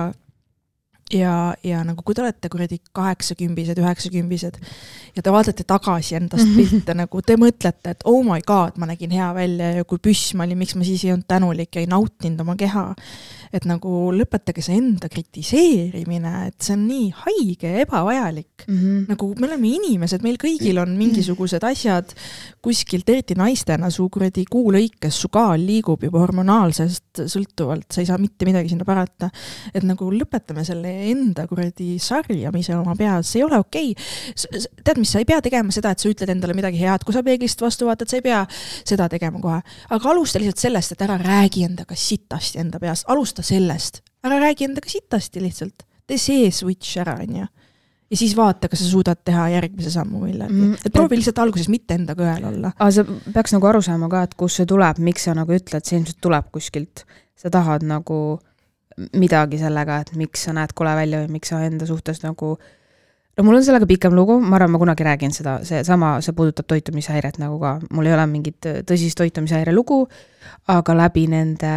ja, ja nagu kui te olete kuradi kaheksakümbised, üheksakümbised ja te vaatate tagasi endast mhm. pilte nagu te mõtlete, et oh my god, ma nägin hea välja ja kui püss ma olin, miks ma siis ei olnud tänulik ja ei nautinud oma keha et nagu lõpetage see enda kritiseerimine, et see on nii haige ja ebavajalik mm. -hmm. nagu me oleme inimesed, meil kõigil on mingisugused asjad kuskilt, eriti naistena, su kuradi kuu lõikes su kaal liigub juba hormonaalsest sõltuvalt, sa ei saa mitte midagi sinna parata. et nagu lõpetame selle enda kuradi sarjamise oma peas, see ei ole okei okay.. tead, mis, sa ei pea tegema seda, et sa ütled endale midagi head, kui sa peeglist vastu vaatad, sa ei pea seda tegema kohe. aga alusta lihtsalt sellest, et ära räägi endaga sitasti enda peas, alusta sellest, ära räägi endaga sitasti lihtsalt, tee see switch ära, onju. ja siis vaata, kas sa suudad teha järgmise sammu millegi mm,. et proovi lihtsalt alguses mitte endaga ühel olla. aga sa peaks nagu aru saama ka, et kust see tuleb, miks sa nagu ütled, see ilmselt tuleb kuskilt. sa tahad nagu midagi sellega, et miks sa näed kole välja või miks sa enda suhtes nagu no mul on sellega pikem lugu, ma arvan, ma kunagi räägin seda, seesama, see puudutab toitumishäiret nagu ka, mul ei ole mingit tõsist toitumishäire lugu, aga läbi nende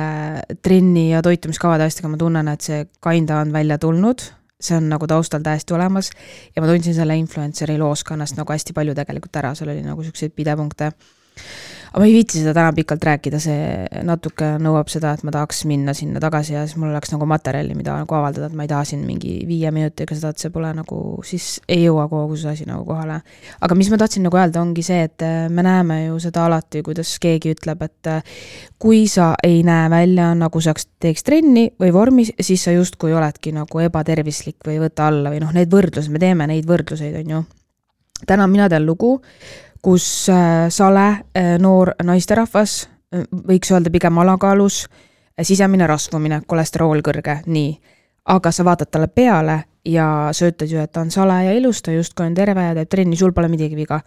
trenni ja toitumiskavade asjadega ma tunnen, et see kinda on välja tulnud, see on nagu taustal täiesti olemas. Ja ma tundsin selle influencer'i looskonnast nagu hästi palju tegelikult ära, seal oli nagu niisuguseid pidepunkte aga ma ei viitsi seda täna pikalt rääkida, see natuke nõuab seda, et ma tahaks minna sinna tagasi ja siis mul oleks nagu materjali, mida nagu avaldada, et ma ei taha siin mingi viie minutiga seda, et see pole nagu, siis ei jõua kogu see asi nagu kohale. aga mis ma tahtsin nagu öelda, ongi see, et äh, me näeme ju seda alati, kuidas keegi ütleb, et äh, kui sa ei näe välja, nagu sa teeks trenni või vormis, siis sa justkui oledki nagu ebatervislik või võta alla või noh, need võrdlused, me teeme neid võrdluseid, on ju täna mina tean lugu, kus äh, Sale, äh, noor naisterahvas, äh, võiks öelda pigem alakaalus, sisemine rasvumine, kolesterool kõrge, nii. aga sa vaatad talle peale ja sa ütled ju, et ta on sale ja ilus, ta justkui on terve ja teeb trenni, sul pole midagi viga.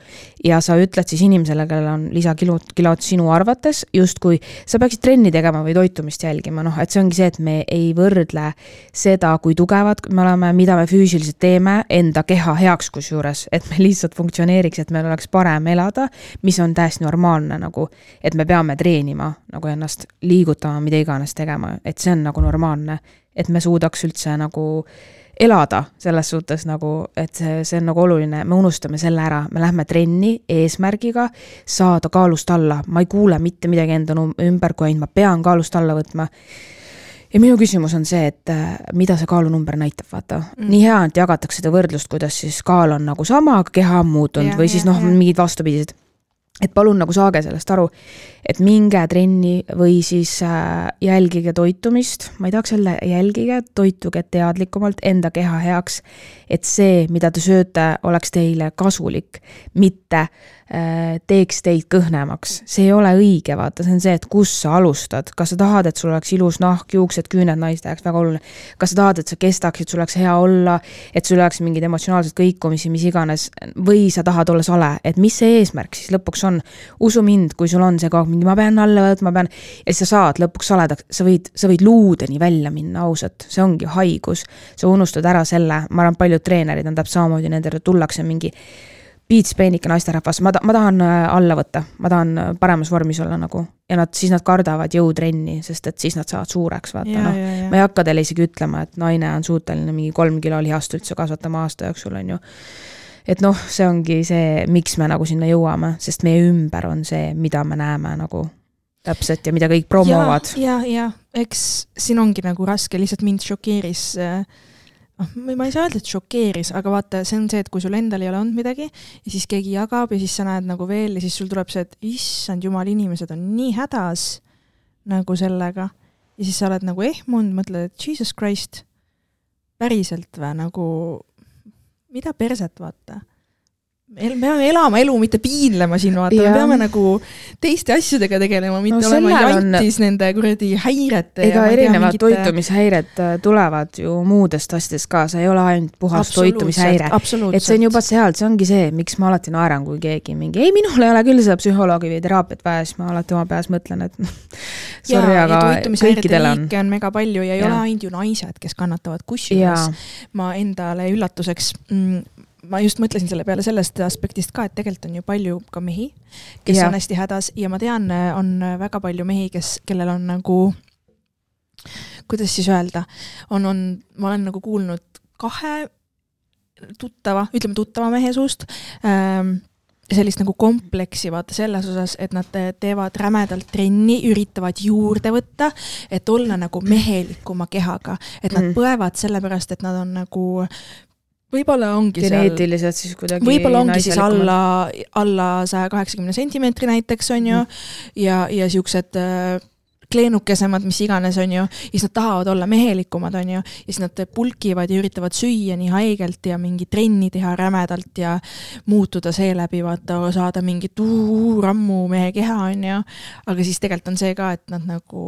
ja sa ütled siis inimesele, kellel on lisakilod, kilod sinu arvates, justkui sa peaksid trenni tegema või toitumist jälgima, noh, et see ongi see, et me ei võrdle seda, kui tugevad me oleme, mida me füüsiliselt teeme enda keha heaks kusjuures, et me lihtsalt funktsioneeriks, et meil oleks parem elada, mis on täiesti normaalne nagu, et me peame treenima nagu ennast liigutama, mida iganes tegema, et see on nagu normaalne, et me suudaks üldse nagu elada selles suhtes nagu, et see, see on nagu oluline, me unustame selle ära, me lähme trenni eesmärgiga saada kaalust alla, ma ei kuule mitte midagi enda ümber, kui ainult ma pean kaalust alla võtma. Ja minu küsimus on see, et äh, mida see kaalunumber näitab, vaata. Mm.. nii hea, et jagatakse seda võrdlust, kuidas siis kaal on nagu sama, aga keha on muutunud ja, või siis noh, mingid vastupidised et palun nagu saage sellest aru, et minge trenni või siis äh, jälgige toitumist, ma ei tahaks öelda jälgige, toituge teadlikumalt enda keha heaks, et see, mida te sööte, oleks teile kasulik, mitte Äh, teeks teid kõhnemaks. see ei ole õige, vaata, see on see, et kus sa alustad, kas sa tahad, et sul oleks ilus nahk, juuksed, küüned naiste jaoks, väga oluline. kas sa tahad, et sa kestaksid, sul oleks hea olla, et sul oleks mingeid emotsionaalseid kõikumisi, mis iganes, või sa tahad olla sale, et mis see eesmärk siis lõpuks on. usu mind, kui sul on see kogu aeg mingi, ma pean alla võtma, ma pean, ja siis sa saad lõpuks saledaks, sa võid, sa võid luudeni välja minna, ausalt, see ongi haigus. sa unustad ära selle, ma arvan, paljud treenerid on täpselt samamoodi, nendele tullakse mingi piitspeenike naisterahvas, ma ta-, ma tahan äh, alla võtta, ma tahan äh, paremas vormis olla nagu. ja nad, siis nad kardavad jõutrenni, sest et siis nad saavad suureks, vaata noh. ma ei hakka teile isegi ütlema, et naine on suuteline mingi kolm kilo lihast üldse kasvatama aasta jooksul, on ju. et noh, see ongi see, miks me nagu sinna jõuame, sest meie ümber on see, mida me näeme nagu täpselt ja mida kõik promovad. ja, ja, ja eks siin ongi nagu raske, lihtsalt mind šokeeris äh, noh, ma ei saa öelda, et šokeeris, aga vaata, see on see, et kui sul endal ei ole olnud midagi ja siis keegi jagab ja siis sa näed nagu veel ja siis sul tuleb see, et issand jumal, inimesed on nii hädas nagu sellega. ja siis sa oled nagu ehmunud, mõtled, et jesus christ, päriselt või nagu, mida perset, vaata me peame elama elu, mitte piinlema siin, vaata, me peame nagu teiste asjadega tegelema, mitte no, olema jantis on... nende kuradi häirete. ega erinevad mingite... toitumishäired äh, tulevad ju muudest asjadest ka, see ei ole ainult puhas toitumishäire. et see on juba sealt, see ongi see, miks ma alati naeran, kui keegi mingi, ei, minul ei ole küll seda psühholoogi või teraapiat vaja, siis ma alati oma peas mõtlen, et sorry, aga kõikidel on. on mega palju ja ei ja. ole ainult ju naised, kes kannatavad, kusjuures ma endale üllatuseks mm, ma just mõtlesin selle peale sellest aspektist ka, et tegelikult on ju palju ka mehi, kes ja. on hästi hädas ja ma tean, on väga palju mehi, kes, kellel on nagu, kuidas siis öelda, on, on, ma olen nagu kuulnud kahe tuttava, ütleme tuttava mehe suust ähm, sellist nagu kompleksi vaata selles osas, et nad teevad rämedalt trenni, üritavad juurde võtta, et olla nagu mehelikuma kehaga, et nad mm. põevad sellepärast, et nad on nagu võib-olla ongi geneetiliselt siis kuidagi võib-olla ongi siis alla, alla saja kaheksakümne sentimeetri näiteks, on ju. Mm., ja, ja siuksed äh, kleenukesemad, mis iganes, on ju, ja siis nad tahavad olla mehelikumad, on ju, ja siis nad pulkivad ja üritavad süüa nii haigelt ja mingi trenni teha rämedalt ja muutuda seeläbi, vaata, saada mingit uu, rammu mehe keha, on ju, aga siis tegelikult on see ka, et nad nagu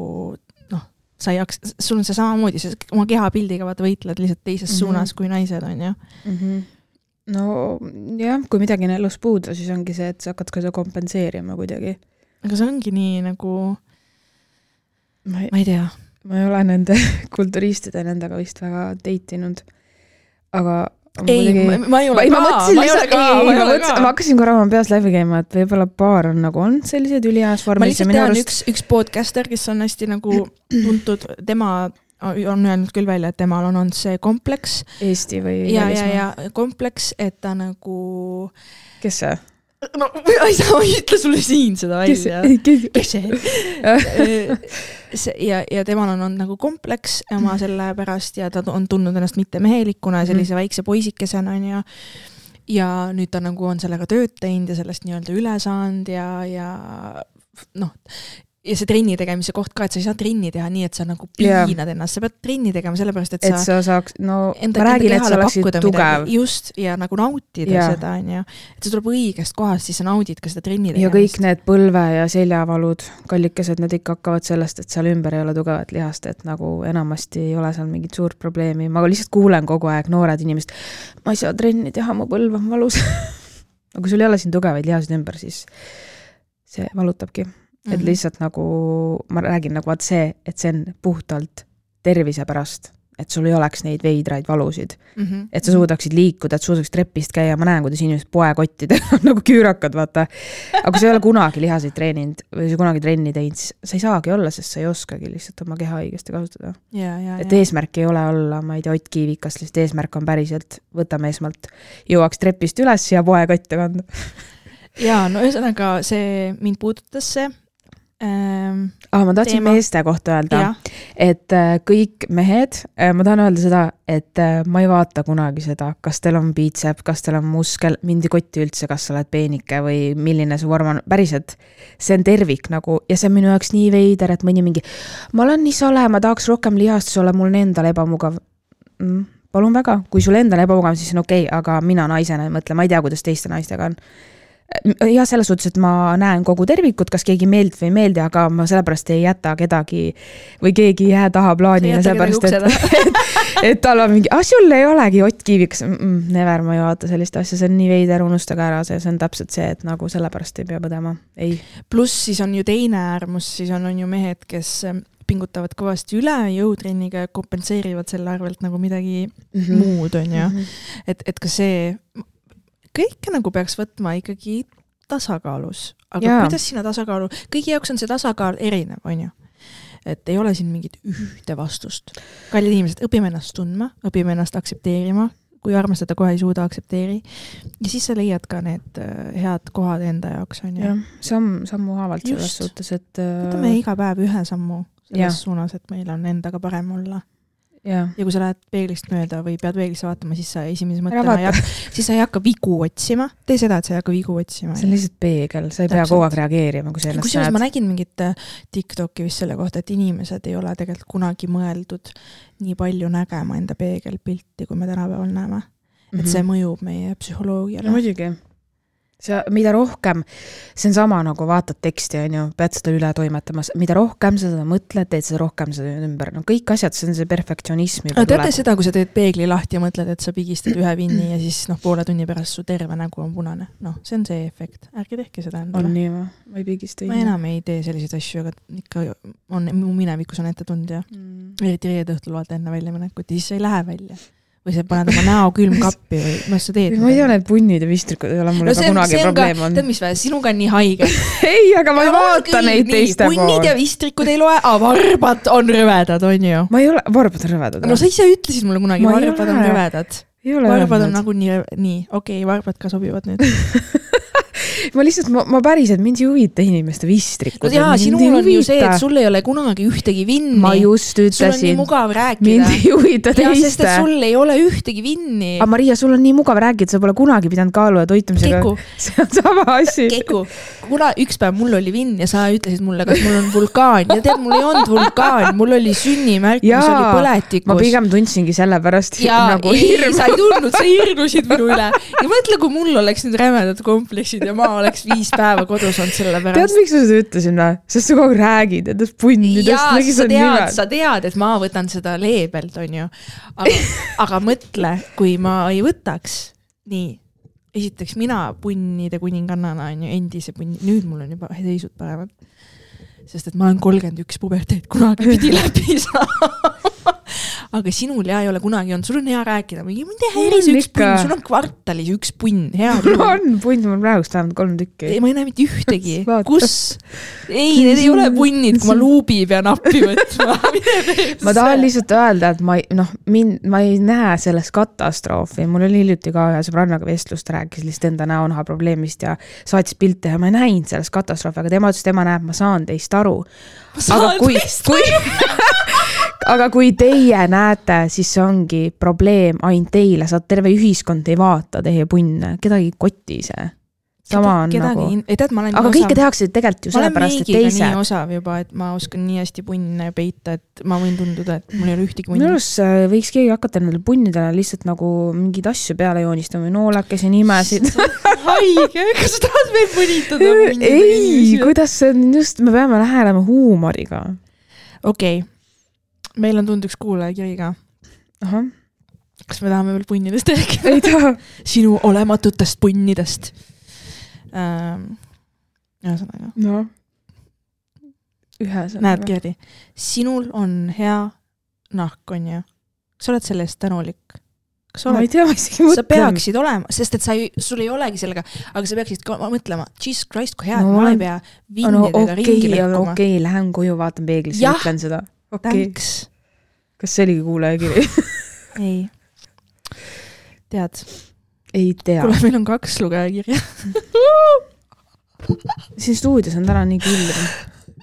sa ei jaksa, sul on see samamoodi, sa oma kehapildiga vaata võitled lihtsalt teises mm -hmm. suunas kui naised, on ju mm. -hmm nojah, kui midagi on elus puudu, siis ongi see, et sa hakkad ka seda kompenseerima kuidagi. aga see ongi nii nagu, ma ei tea. ma ei ole nende kulturistide nendega vist väga date inud, aga ei muidugi..., ma ei ole ka, ma ei ole ka, ma ei ole ka. ma hakkasin korra oma peas läbi käima, et võib-olla paar on nagu on sellised üliheas vormis. ma lihtsalt tean arust... üks, üks podcaster, kes on hästi nagu tuntud, tema on öelnud küll välja, et temal on olnud see kompleks. Eesti või ja, ja, ja kompleks, et ta nagu. kes see? No ma ei saa, ma ei ütle sulle siin seda välja. kes see? see ja, ja temal on olnud nagu kompleks oma selle pärast ja ta on tundnud ennast mittemehelikuna sellise mm. väikse poisikesena onju. ja nüüd ta nagu on sellega tööd teinud ja sellest nii-öelda üle saanud ja, ja noh, ja see trenni tegemise koht ka, et sa ei saa trenni teha nii, et sa nagu piinad yeah. ennast, sa pead trenni tegema sellepärast, et sa. et sa saaks, no enda, ma räägin, et sa oleksid tugev. just, ja nagu nautida yeah. seda, on ju. et see tuleb õigest kohast, siis sa naudid ka seda trenni tegemist. ja kõik need põlve ja seljavalud, kallikesed, need ikka hakkavad sellest, et seal ümber ei ole tugevat lihast, et nagu enamasti ei ole seal mingit suurt probleemi, ma lihtsalt kuulen kogu aeg noored inimesed, ma ei saa trenni teha, mu põlv on valus aga kui sul ei ole siin tugevaid lihaseid ümber, siis see valutabki mm. -hmm. et mhm. lihtsalt nagu ma räägin nagu vaat see, et see on puhtalt tervise pärast, et sul ei oleks neid veidraid valusid mm. -hmm. et sa suudaksid liikuda, et suudaksid trepist käia, ma näen, kuidas inimesed poekottidel on nagu küürakad, vaata. aga kui sa ei ole kunagi lihaseid treeninud või sa kunagi trenni teinud, siis sa ei saagi olla, sest sa ei oskagi lihtsalt oma keha õigesti kasutada. et eesmärk ei ole olla, ma ei tea, Ott Kiivikas, lihtsalt eesmärk on päriselt, võtame esmalt, jõuaks trepist üles ja poekotte kanda jaa, no ühesõnaga see, mind puudutas see ähm,. Ah, ma tahtsin teema. meeste kohta öelda, et äh, kõik mehed äh,, ma tahan öelda seda, et äh, ma ei vaata kunagi seda, kas teil on piitsep, kas teil on muskel, mind ei koti üldse, kas sa oled peenike või milline su vorm on, päriselt. see on tervik nagu ja see on minu jaoks nii veider, et mõni mingi, ma olen nii sale, ma tahaks rohkem lihast, ole mul endal ebamugav mm palun väga, kui sul endal ebamugav, siis on okei okay,, aga mina naisena ei mõtle, ma ei tea, kuidas teiste naistega on jah, selles suhtes, et ma näen kogu tervikut, kas keegi meeldib või ei meeldi, aga ma sellepärast ei jäta kedagi või keegi ei jää taha plaanile, sellepärast et, et, et tal on mingi, ah sul ei olegi Ott Kiivikas mm, -mm, never, ma ei vaata sellist asja, see on nii veider, unustage ära see, see on täpselt see, et nagu sellepärast ei pea põdema, ei. pluss siis on ju teine äärmus, siis on, on ju mehed, kes pingutavad kõvasti üle jõutrenniga ja kompenseerivad selle arvelt nagu midagi mm -hmm. muud, on ju. -hmm. et, et ka see, kõike nagu peaks võtma ikkagi tasakaalus, aga Jaa. kuidas sinna tasakaalu, kõigi jaoks on see tasakaal erinev, on ju et ei ole siin mingit ühte vastust. kallid inimesed, õpime ennast tundma, õpime ennast aktsepteerima, kui armastada kohe ei suuda, aktsepteeri. ja siis sa leiad ka need äh, head kohad enda jaoks, on ju. jah, samm, sammuhaavalt selles suhtes, et äh, võtame iga päev ühe sammu selles ja. suunas, et meil on endaga parem olla ja. ja kui sa lähed peeglist mööda või pead peeglisse vaatama, siis sa esimese mõttena ei hakka, siis sa ei hakka vigu otsima. tee seda, et sa ei hakka vigu otsima. see on lihtsalt peegel, sa ei Täpselt. pea kogu aeg reageerima, kui sa ennast kusjuures ma nägin mingit äh, TikToki vist selle kohta, et inimesed ei ole tegelikult kunagi mõeldud nii palju nägema enda peegelpilti, kui me tänapäeval näeme. et see mhm. mõjub meie psühholoogiale. no muidugi sa, mida rohkem, see on sama nagu vaatad teksti, on ju, pead seda üle toimetama, mida rohkem sa seda mõtled, teed seda rohkem seda ümber, no kõik asjad, see on see perfektsionism juba no, teate seda, kui sa teed peegli lahti ja mõtled, et sa pigistad ühe vinni ja siis noh, poole tunni pärast su terve nägu on punane. noh, see on see efekt, ärge tehke seda endale. on nii või? ma ei pigista. ma enam ei tee selliseid asju, aga ikka on, mu minevikus on ette tulnud ja mm. eriti reede õhtul vaata enne väljaminekut ja siis sa ei lähe välja või sa paned oma näo külmkappi või mis sa teed? ma ei tea, need punnid ja vistrikud ei ole mul no juba kunagi probleem olnud. tead, mis või, sinuga on nii haige ei, aga ma ei vaata neid teiste poolt. punnid ja vistrikud ei loe, aga varbad on rõvedad, on ju. ma ei ole, varbad on rõvedad. no sa ise ütlesid mulle kunagi, varbad on rõvedad. varbad on nagunii, nii, okei okay,, varbad ka sobivad nüüd ma lihtsalt, ma, ma päriselt, mind ei huvita inimeste vistrikud no. jaa, sinul on ju see, et sul ei ole kunagi ühtegi vinni. ma just ütlesin. sul on nii mugav rääkida. mind ei huvita teiste. sest et sul ei ole ühtegi vinni. aga Maria, sul on nii mugav rääkida, sa pole kunagi pidanud kaalu ja toitumisega. see on sama asi. Keku, kuna üks päev mul oli vinn ja sa ütlesid mulle, kas mul on vulkaan ja tead, mul ei olnud vulkaan, mul oli sünnimärk, mis oli põletikus. ma pigem tundsingi selle pärast nagu hirmu. sa ei tundnud, sa hirmusid minu üle. ja mõtle, kui mul oleks nüüd rämedad kompleksid ja ma oleks viis päeva kodus olnud selle pärast. tead, miks ma seda ütlesin või? sest sa kogu aeg räägid nendest punnidest. jaa, sa tead, sa tead, et ma võtan seda leebelt, onju. aga aga mõtle, kui ma ei võtaks, nii, esiteks mina punnide kuningannana onju, endise punni, nüüd mul on juba seisud paremad. sest et ma olen kolmkümmend üks puberteet kunagi pidi läbi saama aga sinul ja ei ole kunagi olnud, sul on hea rääkida, mingi häiri see üks punn, sul on kvartalis üks punn, hea küll. on punn, mul praegust vähemalt kolm tükki. ei, ma ei näe mitte ühtegi. kus? ei, need ei ole punnid, kui ma luubi pean appi võtma ma tahan lihtsalt öelda, et ma ei, noh, mind, ma ei näe selles katastroofi, mul oli hiljuti ka ühe sõbrannaga vestlus, ta rääkis lihtsalt enda näonaha probleemist ja saatis pilte ja ma ei näinud selles katastroofi, aga tema ütles, tema näeb, ma saan teist aru. aga kui, kui aga kui teie näete, siis see ongi probleem ainult teile, saad terve ühiskond ei vaata teie punne, kedagi ei koti see. sama on kedagi nagu. ei tead, ma olen. aga kõike tehakse tegelikult ju sellepärast, et teised. nii osav juba, et ma oskan nii hästi punne peita, et ma võin tunduda, et mul ei ole ühtegi punni. minu arust äh, võiks keegi hakata nendele punnidele lihtsalt nagu mingeid asju peale joonistama või noolekesi nimesid haige, kas sa tahad veel mõnitada? ei, kuidas see on just, me peame lähenema huumoriga. okei okay., meil on tulnud üks kuulajakiri ka. ahah kas me tahame veel punnidest rääkida? ei taha. sinu olematutest punnidest ähm,. ühesõnaga. noh, ühesõnaga. näed, Gerdi, sinul on hea nahk, onju. sa oled selle eest tänulik. kas oled? ma ei tea, ma isegi mõtlen. sa peaksid olema, sest et sa ei, sul ei olegi sellega, aga sa peaksid ka mõtlema, jesus christ, kui hea no,, ma ei pea vindidega no, okay, ringi lõhkuma. okei okay,, lähen koju, vaatan peeglisse ütlen seda. Okay.. kas see oligi kuulajakiri ei tead? ei tea. kuule, meil on kaks lugejakirja siin stuudios on täna nii külm.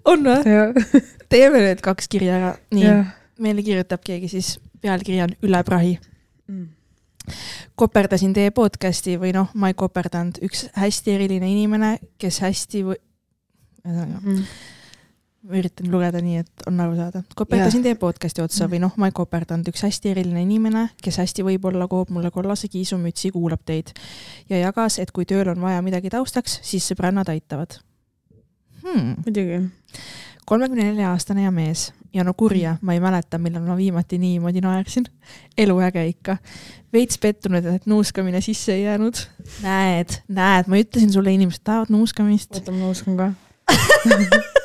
on või? teeme need kaks kirja ära. nii, meile kirjutab keegi siis, pealkiri on Üle prahi mm. koperdasin teie podcast'i või noh, ma ei koperdanud, üks hästi eriline inimene, kes hästi või, ühesõnaga mm ma üritan lugeda nii, et on aru saada. koperdasin teie podcast'i otsa või noh, ma ei koperdanud, üks hästi eriline inimene, kes hästi võib-olla koob mulle kollase kiisumütsi, kuulab teid ja jagas, et kui tööl on vaja midagi taustaks, siis sõbrannad aitavad hmm.. muidugi. kolmekümne nelja aastane ja mees ja no kurja, ma ei mäleta, millal ma viimati niimoodi naersin. eluäge ikka. veits pettunud, et nuuskamine sisse ei jäänud. näed, näed, ma ütlesin sulle, inimesed tahavad nuuskamist. oota, ma nuuskan ka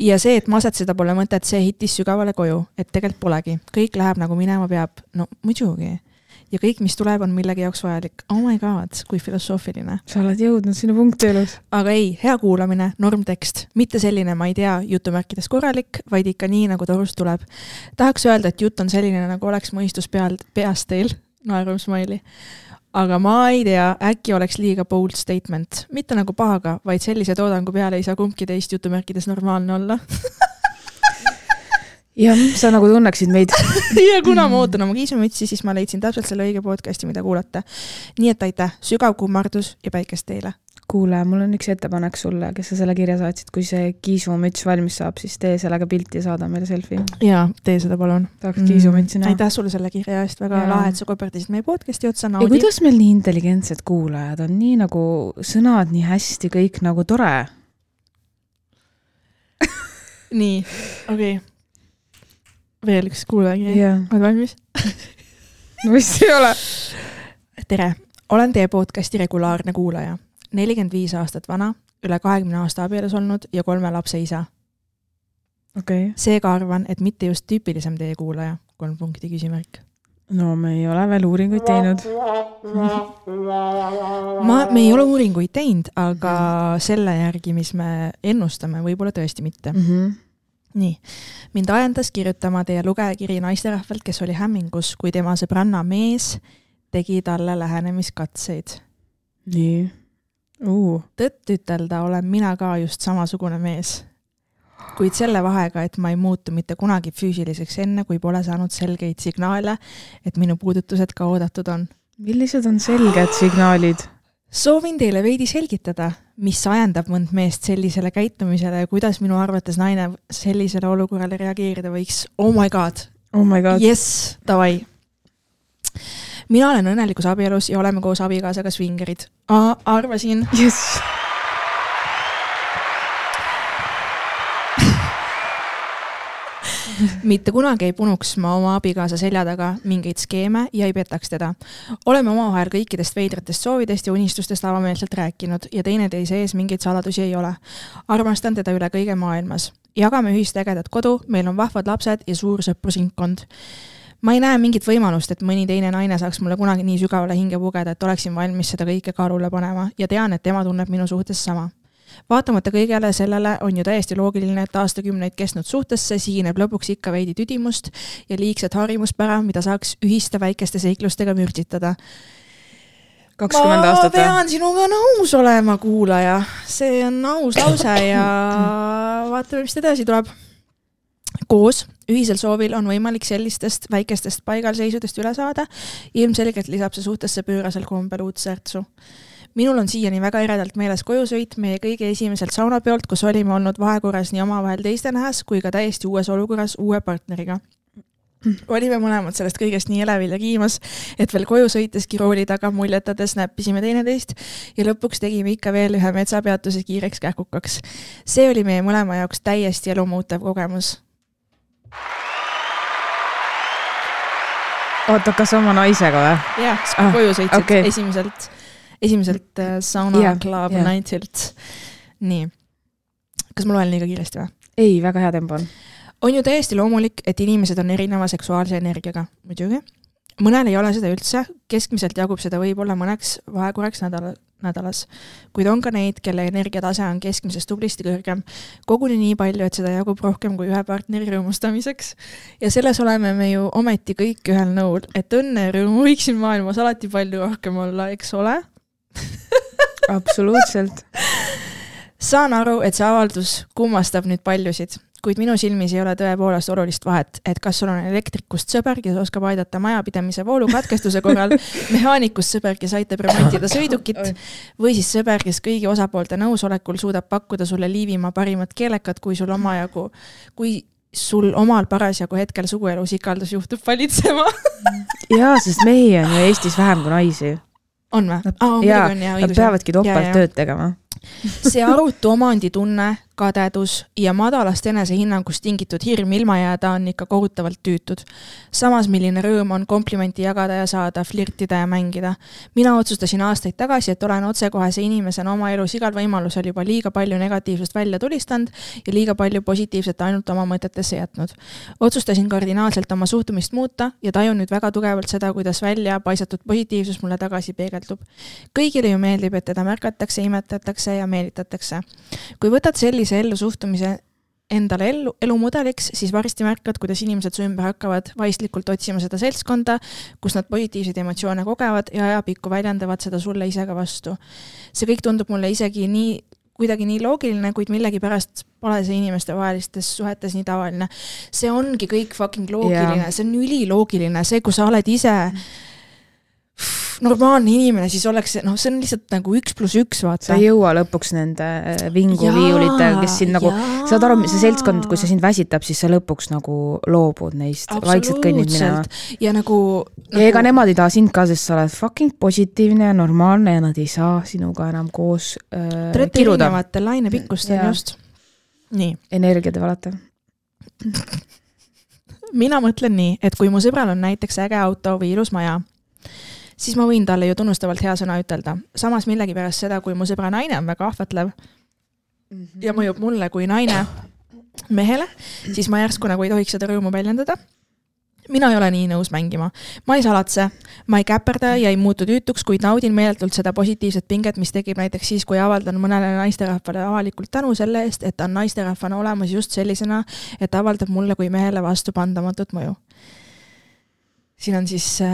ja see, et masetseda pole mõtet, see hittis sügavale koju, et tegelikult polegi, kõik läheb nagu minema peab, no muidugi. ja kõik, mis tuleb, on millegi jaoks vajalik. oh my god, kui filosoofiline. sa oled jõudnud sinna punkti elus. aga ei, hea kuulamine, normtekst, mitte selline, ma ei tea, jutumärkides korralik, vaid ikka nii, nagu torust tuleb. tahaks öelda, et jutt on selline, nagu oleks mõistus peal, peas teil, naerusmaili aga ma ei tea, äkki oleks liiga bold statement, mitte nagu pahaga, vaid sellise toodangu peale ei saa kumbki teist jutumärkides normaalne olla. Jah, sa nagu tunneksid meid. Ja kuna ma ootan oma kiisumütsi, siis ma leidsin täpselt selle õige podcast'i, mida kuulata. nii et aitäh, sügav kummardus ja päikest teile kuule, mul on üks ettepanek sulle, kes sa selle kirja saatsid, kui see kiisumüts valmis saab, siis tee sellega pilti ja saada meile selfie. jaa, tee seda palun. tahaks kiisumütsi näha. aitäh sulle selle kirja eest, väga ja. lahe, et sa koperdasid meie podcast'i otsa. ja kuidas meil nii intelligentsed kuulajad on, nii nagu sõnad nii hästi, kõik nagu tore nii, okei okay. veel üks kuulaja yeah., oled valmis no vist ei ole. tere, olen teie podcast'i regulaarne kuulaja nelikümmend viis aastat vana, üle kahekümne aasta abielus olnud ja kolme lapse isa. Okay.. seega arvan, et mitte just tüüpilisem teie kuulaja, kolm punkti küsimärk. no me ei ole veel uuringuid teinud. Ma, me ei ole uuringuid teinud, aga selle järgi, mis me ennustame, võib-olla tõesti mitte. Mm. -hmm nii, mind ajendas kirjutama teie lugejakiri naisterahvalt, kes oli hämmingus, kui tema sõbranna mees tegi talle lähenemiskatseid. nii uh.. tõtt ütelda olen mina ka just samasugune mees. kuid selle vahega, et ma ei muutu mitte kunagi füüsiliseks enne, kui pole saanud selgeid signaale, et minu puudutused ka oodatud on. millised on selged signaalid? soovin teile veidi selgitada, mis ajendab mõnd meest sellisele käitumisele ja kuidas minu arvates naine sellisele olukorrale reageerida võiks. Oh my god. Oh my god. jess, davai mina olen õnnelikus abielus ja oleme koos abikaasaga svingerid. arvasin yes.. mitte kunagi ei punuks ma oma abikaasa selja taga mingeid skeeme ja ei petaks teda. oleme omavahel kõikidest veidratest soovidest ja unistustest avameelselt rääkinud ja teineteise ees mingeid saladusi ei ole. armastan teda üle kõige maailmas. jagame ühist ägedat kodu, meil on vahvad lapsed ja suur sõprusringkond ma ei näe mingit võimalust, et mõni teine naine saaks mulle kunagi nii sügavale hinge pugeda, et oleksin valmis seda kõike kaalule panema ja tean, et tema tunneb minu suhtes sama. vaatamata kõigele sellele on ju täiesti loogiline, et aastakümneid kestnud suhtesse sigineb lõpuks ikka veidi tüdimust ja liigset harjumuspära, mida saaks ühiste väikeste seiklustega mürtsitada kakskümmend aastat. ma pean sinuga nõus olema, kuulaja, see on aus lause ja vaatame, mis edasi tuleb koos ühisel soovil on võimalik sellistest väikestest paigalseisudest üle saada. ilmselgelt lisab see suhtesse pöörasel kombel uut särtsu. minul on siiani väga eredalt meeles kojusõit meie kõige esimeselt saunapeolt, kus olime olnud vahekorras nii omavahel teiste nähes kui ka täiesti uues olukorras uue partneriga olime mõlemad sellest kõigest nii elevil ja kiimas, et veel koju sõiteski rooli taga muljetades näppisime teineteist ja lõpuks tegime ikka veel ühe metsapeatuse kiireks kähkukaks. see oli meie mõlema jaoks täiesti elumuutev kogemus. Oota, kas oma naisega või? jah, ah, koju sõitsid okay. esimeselt, esimeselt äh, sauna yeah, club yeah. nightilt. nii, kas ma loen liiga kiiresti või? ei, väga hea tempo on on ju täiesti loomulik, et inimesed on erineva seksuaalse energiaga, muidugi. Mõnel ei ole seda üldse, keskmiselt jagub seda võib-olla mõneks vahekorraks nädala, nädalas. kuid on ka neid, kelle energiatase on keskmisest tublisti kõrgem, koguni nii palju, et seda jagub rohkem kui ühe partneri rõõmustamiseks. ja selles oleme me ju ometi kõik ühel nõul, et õnne ja rõõmu võiks siin maailmas alati palju rohkem olla, eks ole? Absoluutselt. Saan aru, et see avaldus kummastab nüüd paljusid kuid minu silmis ei ole tõepoolest olulist vahet, et kas sul on elektrikust sõber, kes oskab aidata majapidamise voolukatkestuse korral, mehaanikust sõber, kes aitab remontida sõidukit või siis sõber, kes kõigi osapoolte nõusolekul suudab pakkuda sulle Liivimaa parimat keelekat, kui sul omajagu, kui sul omal parasjagu hetkel suguelus ikaldus juhtub valitsema. Jaa, sest mehi on ju Eestis vähem kui naisi. on või? jaa, nad peavadki topelttööd tegema. See arutu omanditunne, kadedus ja madalast enesehinnangust tingitud hirm ilma jääda on ikka kohutavalt tüütud. samas, milline rõõm on komplimenti jagada ja saada, flirtida ja mängida. mina otsustasin aastaid tagasi, et olen otsekohese inimesena oma elus igal võimalusel juba liiga palju negatiivsust välja tulistanud ja liiga palju positiivset ainult oma mõtetesse jätnud. otsustasin kardinaalselt oma suhtumist muuta ja tajun nüüd väga tugevalt seda, kuidas välja paisatud positiivsus mulle tagasi peegeldub. kõigile ju meeldib, et teda märgatakse, imetatakse ja meelitatakse. kui võtad sellise ellusuhtumise endale ellu, elumudeliks, siis varsti märkad, kuidas inimesed su ümber hakkavad vaistlikult otsima seda seltskonda, kus nad positiivseid emotsioone kogevad ja ajapikku väljendavad seda sulle ise ka vastu. see kõik tundub mulle isegi nii, kuidagi nii loogiline, kuid millegipärast pole see inimestevahelistes suhetes nii tavaline. see ongi kõik fucking loogiline yeah., see on üliloogiline, see, kui sa oled ise mm normaalne inimene, siis oleks noh, see on lihtsalt nagu üks pluss üks, vaata. sa ei jõua lõpuks nende äh, vinguviiulitega, kes sind nagu, saad aru, see seltskond, kui see sind väsitab, siis sa lõpuks nagu loobud neist, vaikselt kõnnid minema. ja nagu, nagu.... ja ega nemad ei taha sind ka, sest sa oled fucking positiivne ja normaalne ja nad ei saa sinuga enam koos äh, Te olete erinevatel lainepikkustel just. nii. energiat ei valeta mina mõtlen nii, et kui mu sõbral on näiteks äge auto või ilus maja, siis ma võin talle ju tunnustavalt hea sõna ütelda. samas millegipärast seda, kui mu sõbra naine on väga ahvatlev mm -hmm. ja mõjub mulle kui naine mehele, siis ma järsku nagu ei tohiks seda rõõmu väljendada mina ei ole nii nõus mängima. ma ei salatse, ma ei käperda ja ei muutu tüütuks, kuid naudin meeletult seda positiivset pinget, mis tekib näiteks siis, kui avaldan mõnele naisterahvale avalikult tänu selle eest, et ta on naisterahvana olemas just sellisena, et avaldab mulle kui mehele vastupandamatut mõju siin on siis äh,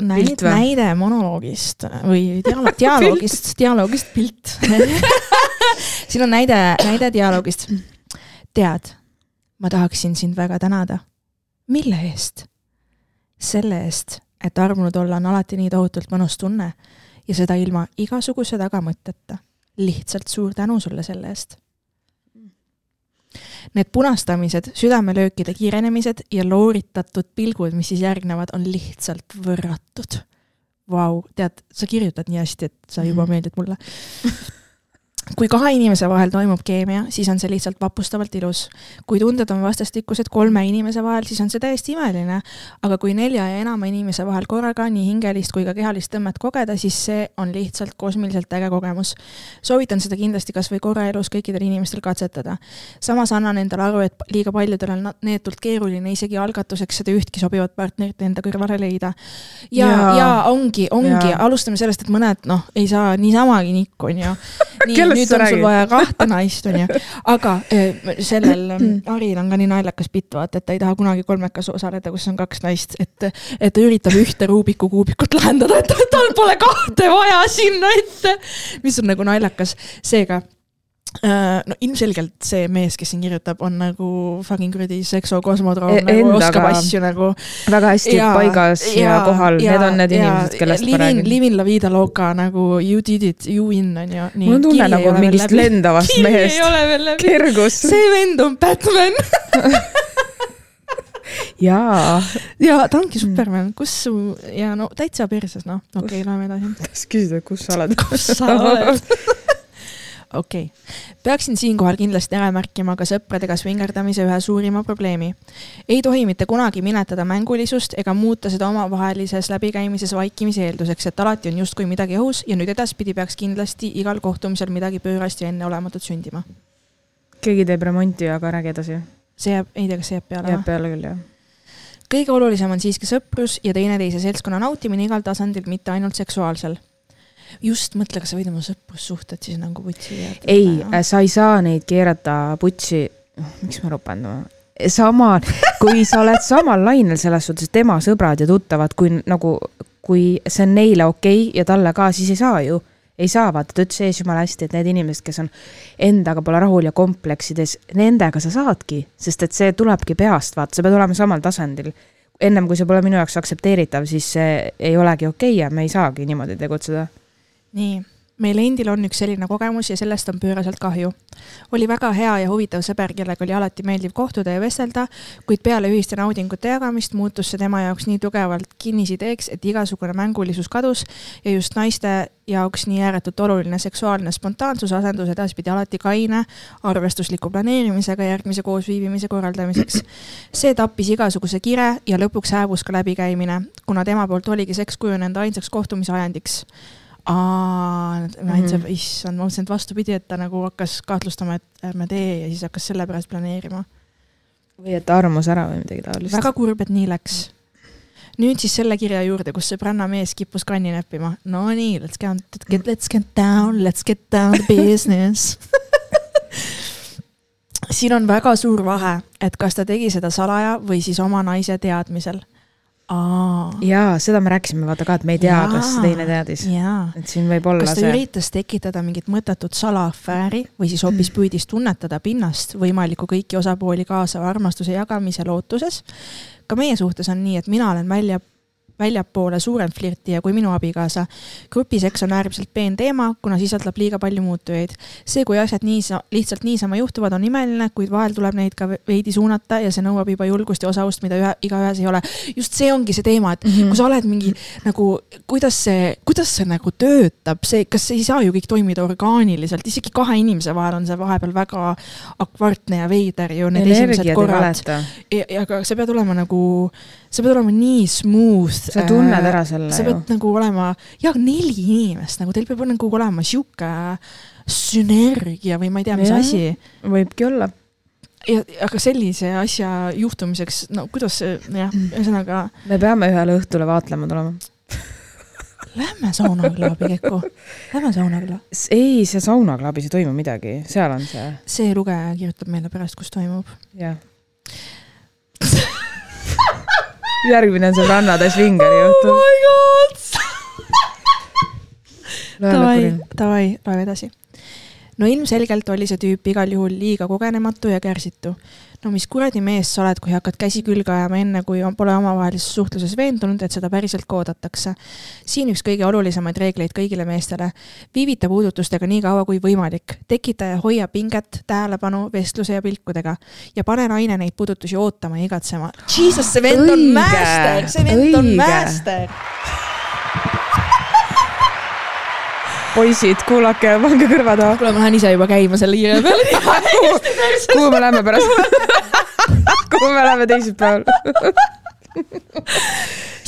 näide, näide monoloogist või dialoog, dialoogist dialoogist pilt siin on näide, näide dialoogist. tead, ma tahaksin sind väga tänada. mille eest? selle eest, et armunud olla on alati nii tohutult mõnus tunne ja seda ilma igasuguse tagamõtteta. lihtsalt suur tänu sulle selle eest Need punastamised, südamelöökide kiirenemised ja looritatud pilgud, mis siis järgnevad, on lihtsalt võrratud. Vau, tead, sa kirjutad nii hästi, et sa juba mhm. meeldid mulle kui kahe inimese vahel toimub keemia, siis on see lihtsalt vapustavalt ilus. kui tunded on vastastikused kolme inimese vahel, siis on see täiesti imeline. aga kui nelja ja enama inimese vahel korraga nii hingelist kui ka kehalist tõmmet kogeda, siis see on lihtsalt kosmiliselt äge kogemus. soovitan seda kindlasti kas või korra elus kõikidel inimestel katsetada. samas annan endale aru, et liiga paljudel on neetult keeruline isegi algatuseks seda ühtki sobivat partnerit enda kõrvale leida. ja, ja, ja ongi, ongi, alustame sellest, et mõned noh, ei saa niisamagi nikku, onju. nii nüüd on sul vaja kahte naist, onju. aga eh, sellel mm. Aril on ka nii naljakas bitt, vaata, et ta ei taha kunagi kolmekas osaleda, kus on kaks naist, et, et ta üritab ühte Rubiku kuubikut lahendada, et tal pole kahte vaja sinna ette. mis on nagu naljakas, seega no ilmselgelt see mees, kes siin kirjutab, on nagu fucking kuradi seksokosmodroom e, nagu oskab asju nagu. väga hästi ja, paigas ja, ja kohal, need on need inimesed, kellest ma räägin. Livin la vida loca nagu you did it, you win on ju. mul on tunne nagu mingist lendavast mehest. kergus. see vend on Batman jaa. ja ta ongi Superman, kus su ja no täitsa perses noh, okei okay,, loeme edasi. kas küsida, kus sa oled? kus sa oled okei okay., peaksin siinkohal kindlasti ära märkima ka sõpradega svingerdamise ühe suurima probleemi. ei tohi mitte kunagi minetada mängulisust ega muuta seda omavahelises läbikäimises vaikimise eelduseks, et alati on justkui midagi õhus ja nüüd edaspidi peaks kindlasti igal kohtumisel midagi pöörast ja enneolematut sündima. keegi teeb remonti, aga räägi edasi. see jääb, ei tea, kas see jääb peale? jääb peale küll, jah kõige olulisem on siiski sõprus ja teineteise seltskonna nautimine igal tasandil, mitte ainult seksuaalsel just mõtle, kas sa võid oma sõprussuhted siis nagu putsi keerata. ei, sa ei saa neid keerata putsi, noh, miks ma ropan no? sama, kui sa oled samal lainel selles suhtes, tema sõbrad ja tuttavad, kui nagu, kui see on neile okei okay ja talle ka, siis ei saa ju. ei saa, vaata, ta ütles ees jumala hästi, et need inimesed, kes on endaga pole rahul ja kompleksides, nendega sa saadki, sest et see tulebki peast, vaata, sa pead olema samal tasandil ennem kui see pole minu jaoks aktsepteeritav, siis see ei olegi okei okay ja me ei saagi niimoodi tegutseda nii, meil endil on üks selline kogemus ja sellest on pööraselt kahju. oli väga hea ja huvitav sõber, kellega oli alati meeldiv kohtuda ja vestelda, kuid peale ühiste naudingute jagamist muutus see tema jaoks nii tugevalt kinnisideeks, et igasugune mängulisus kadus ja just naiste jaoks nii ääretult oluline seksuaalne spontaansus asendus edaspidi alati kaine arvestusliku planeerimisega järgmise koosviibimise korraldamiseks. see tappis igasuguse kire ja lõpuks hääbus ka läbikäimine, kuna tema poolt oligi seks kujunenud ainsaks kohtumise ajendiks aa, mõtlesin mm -hmm., issand, ma mõtlesin, et vastupidi, et ta nagu hakkas kahtlustama, et ärme tee ja siis hakkas selle pärast planeerima. või et ta armus ära või midagi taolist. väga kurb, et nii läks. nüüd siis selle kirja juurde, kus sõbranna mees kippus kanni näppima. Nonii, let's get, let's get down, let's get down to business siin on väga suur vahe, et kas ta tegi seda salaja või siis oma naise teadmisel jaa, seda me rääkisime vaata ka, et me ei tea, kas teine teadis. et siin võib olla kas ta see... üritas tekitada mingit mõttetut salaafääri või siis hoopis mm. püüdis tunnetada pinnast võimaliku kõiki osapooli kaasava armastuse jagamise lootuses. ka meie suhtes on nii, et mina olen välja väljapoole suurem flirtija kui minu abikaasa. grupiseks on äärmiselt peen teema, kuna sisaldab liiga palju muutujaid. see, kui asjad niisa-, lihtsalt niisama juhtuvad, on imeline, kuid vahel tuleb neid ka veidi suunata ja see nõuab juba julgust ja osavust, mida ühe, igaühes ei ole. just see ongi see teema, et mm -hmm. kui sa oled mingi nagu, kuidas see, kuidas see nagu töötab, see, kas ei saa ju kõik toimida orgaaniliselt, isegi kahe inimese vahel on see vahepeal väga akvartne ja veider ju need Energiat esimesed korrad. ja, ja aga sa pead olema nagu sa pead olema nii smooth. sa tunned äh, ära selle sa pead ju. nagu olema, ja neli inimest, nagu teil peab nagu olema sihuke sünergia või ma ei tea, mis ja, asi. võibki olla. ja, aga sellise asja juhtumiseks, no kuidas see, jah, ühesõnaga. me peame ühele õhtule vaatlema tulema Lähme saunaklaabi, Keku. Lähme saunaklaab. ei, see saunaklaabis ei toimu midagi, seal on see. see lugeja kirjutab meile pärast, kus toimub. jah järgmine on sõbrannade svingeri juhtum. oh my god Davai, davai, loeme edasi. no ilmselgelt oli see tüüp igal juhul liiga kogenematu ja kärsitu no mis kuradi mees sa oled, kui hakkad käsi külge ajama, enne kui pole omavahelises suhtluses veendunud, et seda päriselt ka oodatakse. siin üks kõige olulisemaid reegleid kõigile meestele. viivita puudutustega nii kaua kui võimalik. tekita ja hoia pinget, tähelepanu, vestluse ja pilkudega. ja pane naine neid puudutusi ootama ja igatsema. Jesus, see vend on master, see vend on master poisid, kuulake, pange kõrvad taha. kuule, ma lähen ise juba käima selle hiire peale. kuhu me lähme pärast kuhu me lähme teisipäeval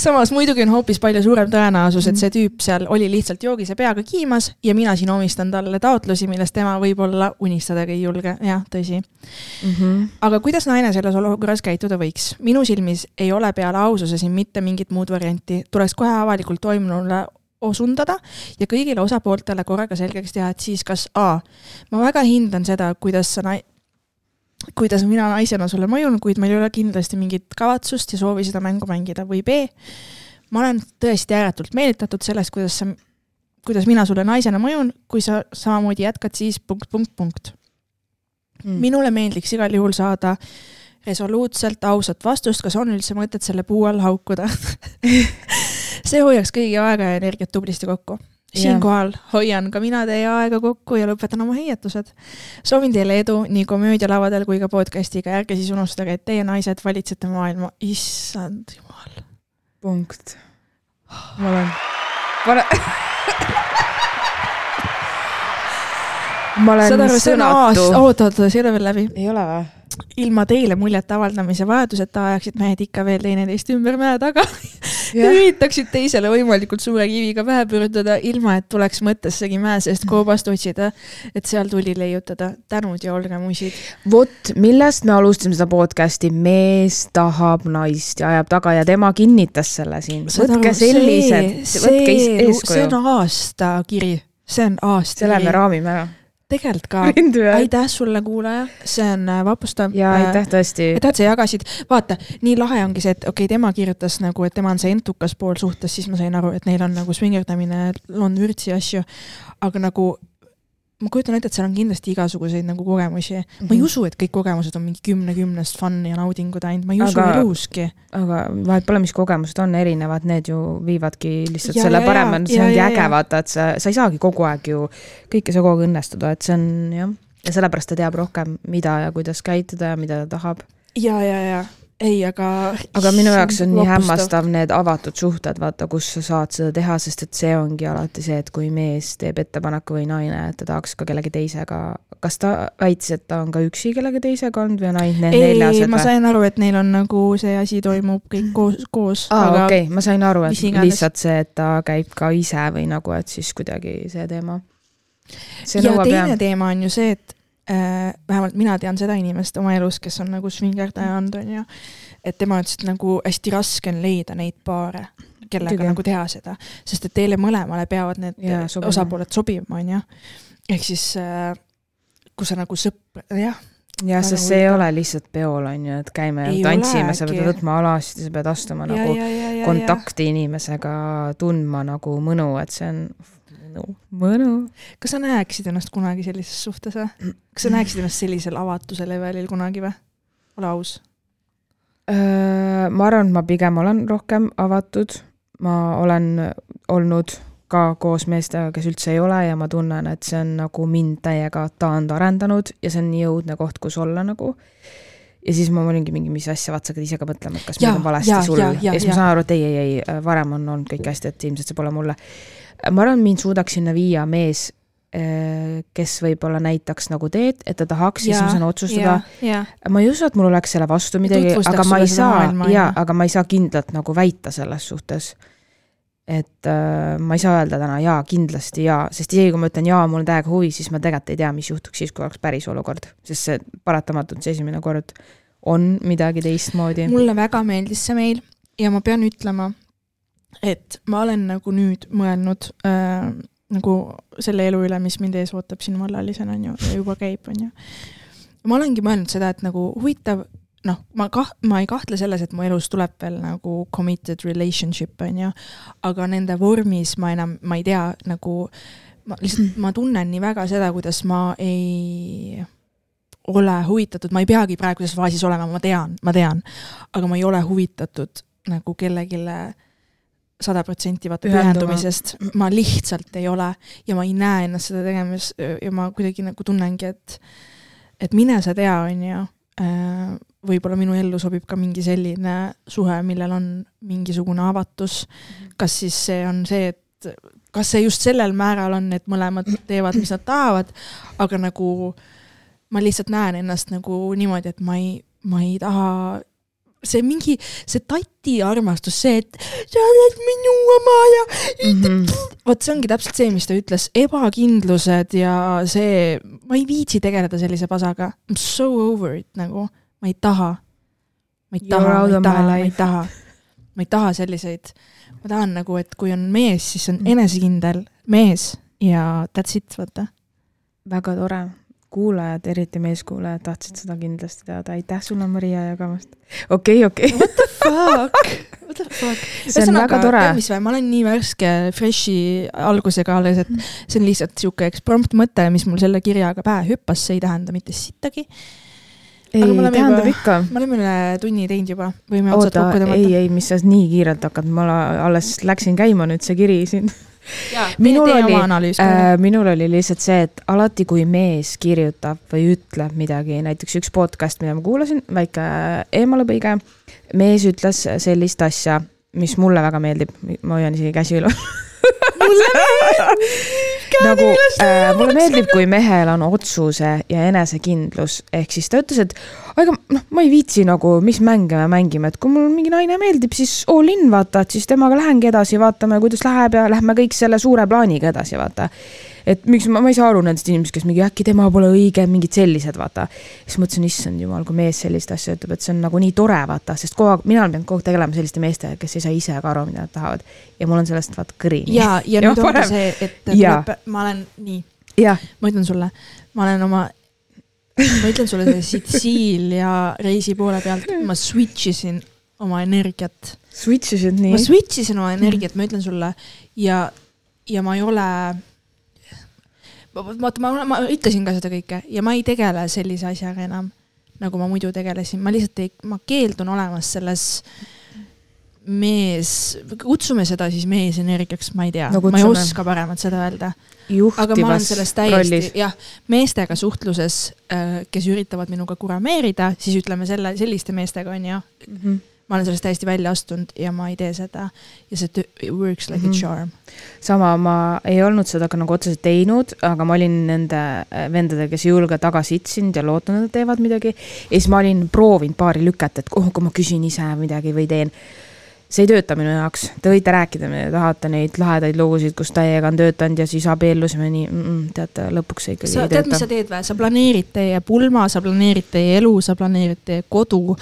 samas muidugi on hoopis palju suurem tõenäosus, et see tüüp seal oli lihtsalt joogise peaga kiimas ja mina siin omistan talle taotlusi, millest tema võib-olla unistadagi ei julge, jah, tõsi mm. -hmm. aga kuidas naine selles olukorras käituda võiks? minu silmis ei ole peale aususe siin mitte mingit muud varianti, tuleks kohe avalikult toimunule osundada ja kõigile osapooltele korraga selgeks teha, et siis kas A, ma väga hindan seda, kuidas sa nai-, kuidas mina naisena sulle mõjun, kuid meil ei ole kindlasti mingit kavatsust ja soovi seda mängu mängida või B, ma olen tõesti ääretult meelitatud sellest, kuidas sa kuidas mina sulle naisena mõjun, kui sa samamoodi jätkad, siis punkt, punkt, punkt. Mm.. minule meeldiks igal juhul saada resoluutselt ausat vastust, kas on üldse mõtet selle puu all haukuda see hoiaks kõigi aega ja energiat tublisti kokku. siinkohal hoian ka mina teie aega kokku ja lõpetan oma heietused. soovin teile edu nii komöödialavadel kui ka podcast'iga, ärge siis unustage, et teie naised valitsete maailma, issand jumal. punkt. ma olen, ma olen ma olen on aasta, oota, oota, see ei ole veel läbi. ei ole või? Ilma teile muljet avaldamise vajaduseta ajaksid mehed ikka veel teineteist ümber mäe taga ja üritaksid teisele võimalikult suure kiviga pähe pürduda, ilma et tuleks mõttessegi mäe seest koobast otsida, et seal tuli leiutada. tänud ja olge muisid. vot, millest me alustasime seda podcast'i, mees tahab naist ja ajab taga ja tema kinnitas selle siin. võtke sellised, võtke eeskuju. see on aastakiri, see on aastakiri. selle me raamime ära tegelikult ka. aitäh sulle, kuulaja, see on äh, vapustav. ja aitäh tõesti. aitäh, et sa jagasid, vaata, nii lahe ongi see, et okei okay,, tema kirjutas nagu, et tema on see entukas pool suhtes, siis ma sain aru, et neil on nagu svingerdamine, on vürtsi asju, aga nagu ma kujutan ette, et seal on kindlasti igasuguseid nagu kogemusi mm. -hmm. ma ei mhm. usu, et kõik kogemused on mingi kümne-kümnest fun ja naudingud ainult, ma ei usu eluski. aga vahet pole, mis kogemused on erinevad, need ju viivadki lihtsalt ja, selle parema, see ongi ja, äge, vaata, et sa, sa ei saagi kogu aeg ju kõike sa kogu aeg õnnestuda, et see on jah, ja sellepärast ta teab rohkem, mida ja kuidas käituda ja mida ta tahab. ja, ja, ja ei, aga. aga minu jaoks on nii hämmastav need avatud suhted, vaata, kus sa saad seda teha, sest et see ongi alati see, et kui mees teeb ettepaneku või naine, et ta tahaks ka kellegi teisega. kas ta väitis, et ta on ka üksi kellegi teisega olnud või on ainult need neljased? ei, ma sain aru, et neil on nagu see asi toimub kõik koos, koos. aa, okei ma sain aru, et lihtsalt see, et ta käib ka ise või nagu, et siis kuidagi see teema. ja teine jah. teema on ju see, et vähemalt mina tean seda inimest oma elus, kes on nagu svingerdaja olnud, on ju, et tema ütles, et nagu hästi raske on leida neid paare, kellega Tüge. nagu teha seda, sest et teile mõlemale peavad need ja, sobima. osapooled sobima, on ju. ehk siis äh, kui sa nagu sõpr, jah jah, sest see ei ole lihtsalt peol, on ju, et käime ja tantsime, sa pead võtma alasid ja sa pead astuma ja, nagu ja, ja, ja, kontakti ja. inimesega, tundma nagu mõnu, et see on mõnu, mõnu. kas sa näeksid ennast kunagi sellises suhtes või? kas sa näeksid ennast sellisel avatuse levelil kunagi või? ole aus. ma arvan, et ma pigem olen rohkem avatud, ma olen olnud ka koos meestega, kes üldse ei ole ja ma tunnen, et see on nagu mind täiega taandarendanud ja see on nii õudne koht, kus olla nagu ja siis ma olingi mingi, mis asja, vaat sa hakkad ise ka mõtlema, et kas ja, meil on valesti ja, sul ja, ja, ja siis ma saan aru, et ei, ei, ei, varem on olnud kõik hästi, et ilmselt see pole mulle ma arvan, mind suudaks sinna viia mees, eh, kes võib-olla näitaks nagu teed, et ta tahaks, siis ma saan otsustada. ma ei usu, et mul oleks selle vastu midagi, aga ma ei saa, jaa, aga ma ei saa kindlalt nagu väita selles suhtes. et äh, ma ei saa öelda täna jaa, kindlasti jaa, sest isegi kui ma ütlen jaa, mul on täiega huvi, siis ma tegelikult ei tea, mis juhtuks siis, kui oleks päris olukord, sest see paratamatult see esimene kord on midagi teistmoodi. mulle väga meeldis see meil ja ma pean ütlema et ma olen nagu nüüd mõelnud äh, nagu selle elu üle, mis mind ees ootab siin vallalisena, on ju, juba käib, on ju. ma olengi mõelnud seda, et nagu huvitav, noh, ma kah-, ma ei kahtle selles, et mu elus tuleb veel nagu committed relationship, on ju, aga nende vormis ma enam, ma ei tea, nagu ma lihtsalt, ma tunnen nii väga seda, kuidas ma ei ole huvitatud, ma ei peagi praeguses faasis olema, ma tean, ma tean, aga ma ei ole huvitatud nagu kellelegi sada protsenti vaata pühendumisest, ma lihtsalt ei ole ja ma ei näe ennast seda tegemas ja ma kuidagi nagu tunnengi, et et mine sa tea, on ju, äh, võib-olla minu ellu sobib ka mingi selline suhe, millel on mingisugune avatus, mhm. kas siis see on see, et kas see just sellel määral on, et mõlemad teevad, mis nad tahavad, aga nagu ma lihtsalt näen ennast nagu niimoodi, et ma ei, ma ei taha see mingi, see tati armastus, see, et sa oled minu oma ja mm -hmm. vot see ongi täpselt see, mis ta ütles, ebakindlused ja see, ma ei viitsi tegeleda sellise pasaga. I m so over it nagu, ma ei taha. ma ei taha, ma ei taha, ma ei taha, ma ei taha selliseid, ma tahan nagu, et kui on mees, siis on mhm. enesekindel mees ja that's it, vaata. väga tore kuulajad, eriti meeskuulajad, tahtsid seda kindlasti teada, aitäh sulle, Maria, jagamast. okei okei. What the fuck? What the fuck? see on väga tore. mis või, ma olen nii värske fresh'i algusega alles, et see on lihtsalt sihuke eksprompt mõte, mis mul selle kirjaga pähe hüppas, see ei tähenda mitte sittagi ei, tähendab ikka. me oleme üle tunni teinud juba, võime otsad kokku tõmmata. ei, ei, mis sa nii kiirelt hakkad, ma alles läksin käima nüüd see kiri siin minul oli, äh, minul oli lihtsalt see, et alati, kui mees kirjutab või ütleb midagi, näiteks üks podcast, mida ma kuulasin, väike eemalepõige, mees ütles sellist asja, mis mulle väga meeldib, ma hoian isegi käsi üle. Mulle meeldib nagu äh, mulle meeldib, kui mehel on otsuse ja enesekindlus, ehk siis ta ütles, et aga noh, ma ei viitsi nagu, mis mänge me mängime, et kui mul mingi naine meeldib, siis all in vaata, et siis temaga lähengi edasi, vaatame, kuidas läheb ja lähme kõik selle suure plaaniga edasi, vaata et miks ma, ma ei saa aru nendest inimestest, kes mingi äkki tema pole õige, mingid sellised, vaata. siis mõtlesin, issand jumal, kui mees sellist asja ütleb, et see on nagu nii tore, vaata, sest kogu aeg, mina olen pidanud kogu aeg tegelema selliste meestega, kes ei saa ise ka aru, mida nad tahavad. ja mul on sellest vaata kõrini. ja, ja nüüd ongi see, et tuleb, ma olen nii, ma ütlen sulle, ma olen oma ma ütlen sulle selle Sitsiilia reisi poole pealt, ma switch isin oma energiat. Switch isid nii? ma switch isin oma energiat, ma ütlen sulle ja, ja ma ei ole vaata, ma, ma ütlesin ka seda kõike ja ma ei tegele sellise asjaga enam, nagu ma muidu tegelesin, ma lihtsalt ei, ma keeldun olemas selles mees, kutsume seda siis meesenergiaks, ma ei tea. No,, ma ei oska paremat seda öelda. aga ma olen selles täiesti, jah, meestega suhtluses, äh, kes üritavad minuga kurameerida, siis ütleme selle, selliste meestega on ju. Mm. -hmm ma olen sellest täiesti välja astunud ja ma ei tee seda. ja see works like mm -hmm. a mhm. charm. sama, ma ei olnud seda ka nagu otseselt teinud, aga ma olin nende äh, vendadega, kes julge tagasi itsinud ja lootnud, et nad teevad midagi. ja siis ma olin proovinud paari lüket, et oh, kui ma küsin ise midagi või teen see ei tööta minu jaoks, te võite rääkida, te tahate neid lahedaid lugusid, kus täiega on töötanud ja siis abiellusime nii mm, -mm, teate, lõpuks see ikkagi sa, ei tööta. tead, mis sa teed või, sa planeerid teie pulma, sa planeerid teie elu, sa planeerid teie kodu,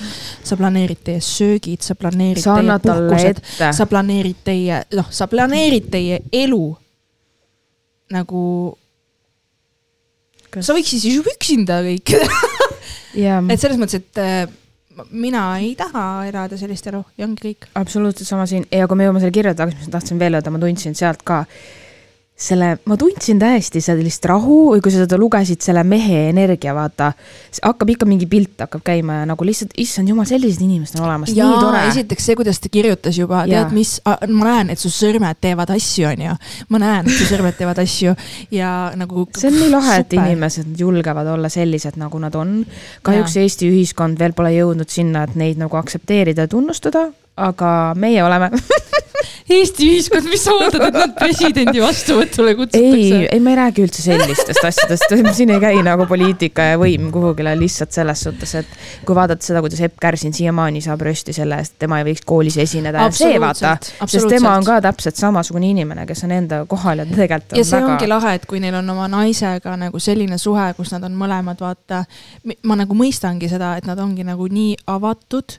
sa planeerid teie söögid, sa planeerid sa teie puhkused, sa planeerid teie, noh, sa planeerid teie elu. Nagu sa võiksid siis juba üksinda kõik et selles mõttes, et mina ei taha elada sellist elu ja ongi kõik. absoluutselt sama siin ja kui me jõuame selle kirja tagasi, mis ma tahtsin veel öelda, ma tundsin sealt ka selle, ma tundsin täiesti sellist rahu või kui sa seda lugesid, selle mehe energia, vaata. hakkab ikka mingi pilt hakkab käima ja nagu lihtsalt, issand jumal, sellised inimesed on olemas, nii tore. esiteks see, kuidas ta kirjutas juba, tead mis, ma näen, et su sõrmed teevad asju, onju. ma näen, et su sõrmed teevad asju ja nagu. see on nii lahe, et inimesed julgevad olla sellised, nagu nad on. kahjuks ja. Eesti ühiskond veel pole jõudnud sinna, et neid nagu aktsepteerida ja tunnustada, aga meie oleme Eesti ühiskond, mis sa ootad, et nad presidendi vastuvõtule kutsutakse? ei, ei, ma ei räägi üldse sellistest asjadest, siin ei käi nagu poliitika ja võim kuhugile lihtsalt selles suhtes, et kui vaadata seda, kuidas Epp Kärsin siiamaani saab rösti selle eest, et tema ei võiks koolis esineda. see vaata, sest tema on ka täpselt samasugune inimene, kes on enda kohal ja tegelikult. ja see väga... ongi lahe, et kui neil on oma naisega nagu selline suhe, kus nad on mõlemad, vaata, ma nagu mõistangi seda, et nad ongi nagu nii avatud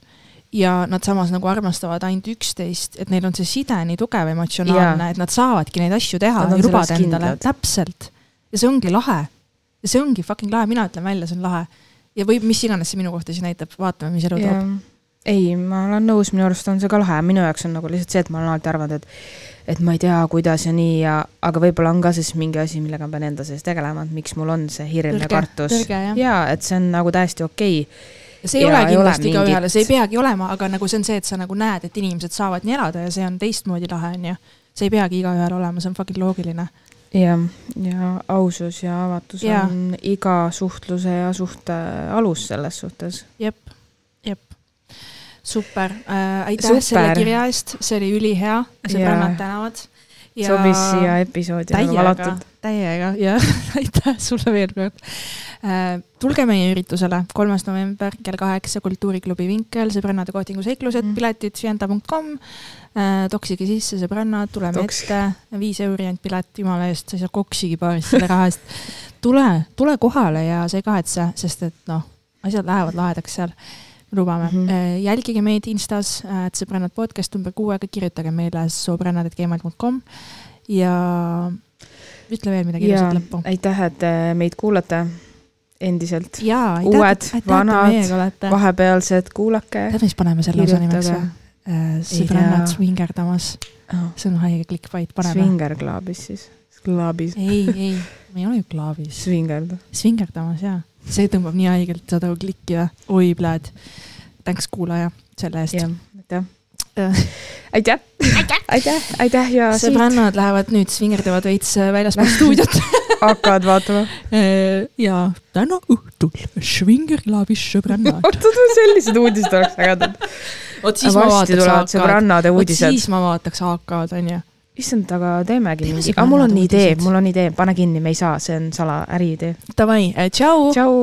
ja nad samas nagu armastavad ainult üksteist, et neil on see side nii tugev emotsionaalne, et nad saavadki neid asju teha ja lubada endale, täpselt. ja see ongi lahe. ja see ongi fucking lahe, mina ütlen välja, see on lahe. ja võib, mis iganes see minu kohta siis näitab, vaatame, mis elu toob. ei, ma olen nõus, minu arust on see ka lahe, minu jaoks on nagu lihtsalt see, et ma olen alati arvanud, et et ma ei tea, kuidas ja nii. Ja, aga võib-olla on ka siis mingi asi, millega ma pean enda sees tegelema, et miks mul on see hirm ja kartus. ja et see on nagu täiesti okei. okay see ei ja ole kindlasti igaühele, see ei peagi olema, aga nagu see on see, et sa nagu näed, et inimesed saavad nii elada ja see on teistmoodi lahe, on ju. see ei peagi igaühel olema, see on fucking loogiline. jah, ja ausus ja avatus ja. on iga suhtluse ja suhte alus selles suhtes. jep, jep super äh,, aitäh super. selle kirja eest, see oli ülihea, sõbrannad tänavad. Sobis siia episoodi nagu täiega, täiega ja aitäh sulle veel kord Äh, tulge meie üritusele, kolmas november kell kaheksa Kultuuriklubi Vinkel, sõbrannade kohtingu seiklused mm., piletid fienta.com. Äh, toksige sisse, sõbrannad, tuleme Toks. ette, viis euri ainult pilet, jumala eest, sa ei saa koksigi paarist selle raha eest. tule, tule kohale ja sa ei kahetse, sest et noh, asjad lähevad lahedaks seal lubame mm. -hmm. jälgige meid Instas, et sõbrannad podcast number kuue, aga kirjutage meile sõbrannad.gmail.com ja ütle veel midagi ilusat lõppu. aitäh, et meid kuulate endiselt. uued, vanad, vahepealsed, kuulake. tead, mis paneme selle osa nimeks või? Äh, sõbrannad svingerdamas oh.. see on haige clickbait, paneme. Swinger Clubis siis, Clubis. ei, ei, me ei ole ju klaavis. Swingerda. Svingerdamas, jaa. See tõmbab nii haigelt, saad aru, klikki või? oi, pläd. Thanks, kuulaja, selle eest. jah, aitäh aitäh, aitäh, aitäh ja sõbrannad lähevad nüüd svingerdavad veits äh, väljaspool stuudiot hakkavad vaatama. Äh, ja täna õhtul Svingerklaavis sõbrannad. oot, oot, sellised uudised oleks ägedad. vot siis ma vaataks AK-d. sõbrannade uudised. siis ma vaataks AK-d, onju. Issand, aga teemegi mingi, aga mul on idee, mul on idee, pane kinni, me ei saa, see on sala äriidee. Davai, äh, tšau. tšau.